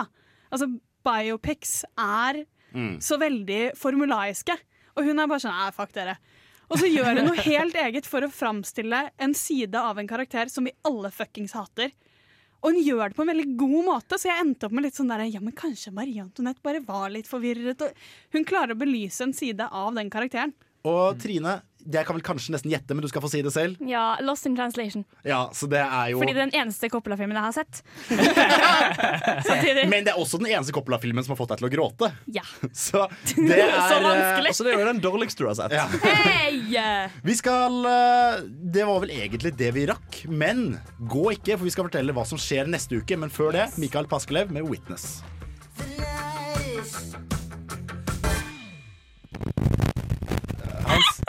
F: Altså, biopics er
T: Mm.
F: så veldig formulaiske. Og hun er bare sånn Nei, fuck dere. Og så gjør hun noe helt eget for å framstille en side av en karakter som vi alle fuckings hater. Og hun gjør det på en veldig god måte, så jeg endte opp med litt sånn der Ja, men kanskje Marie Antoinette bare var litt forvirret. Hun klarer å belyse en side av den karakteren.
C: Og Trine, jeg kan vel kanskje nesten gjette, men du skal få si det selv.
D: Ja, Lost in Translation.
C: Ja, så det er jo
D: Fordi det er den eneste Coppola-filmen jeg har sett.
C: Men det er også den eneste Coppola-filmen som har fått deg til å gråte.
D: Ja.
C: Så det er
D: Så vanskelig.
C: Altså, det er jo den dårligste du har sett. Ja.
D: Hey!
C: Vi skal eh, Det var vel egentlig det vi rakk. Men gå ikke, for vi skal fortelle hva som skjer neste uke. Men før det, Mikael Paskelev med 'Witness'.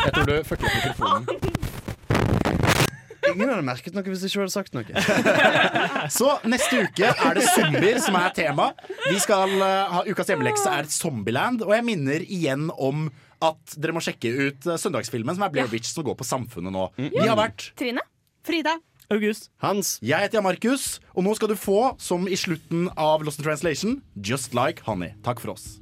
C: Jeg tror du fucker opp mikrofonen.
E: Ingen hadde merket noe hvis jeg ikke hadde sagt noe.
C: Så neste uke er det zombier som er tema. Vi skal eh, ha Ukas hjemmelekse er Zombieland. Og jeg minner igjen om at dere må sjekke ut eh, søndagsfilmen som er Blair Witch som går på Samfunnet nå. Vi har vært
D: Trine?
F: Frida?
G: August.
E: Hans.
C: Jeg heter Markus, og nå skal du få, som i slutten av Lost in Translation, Just Like Honey. Takk for oss.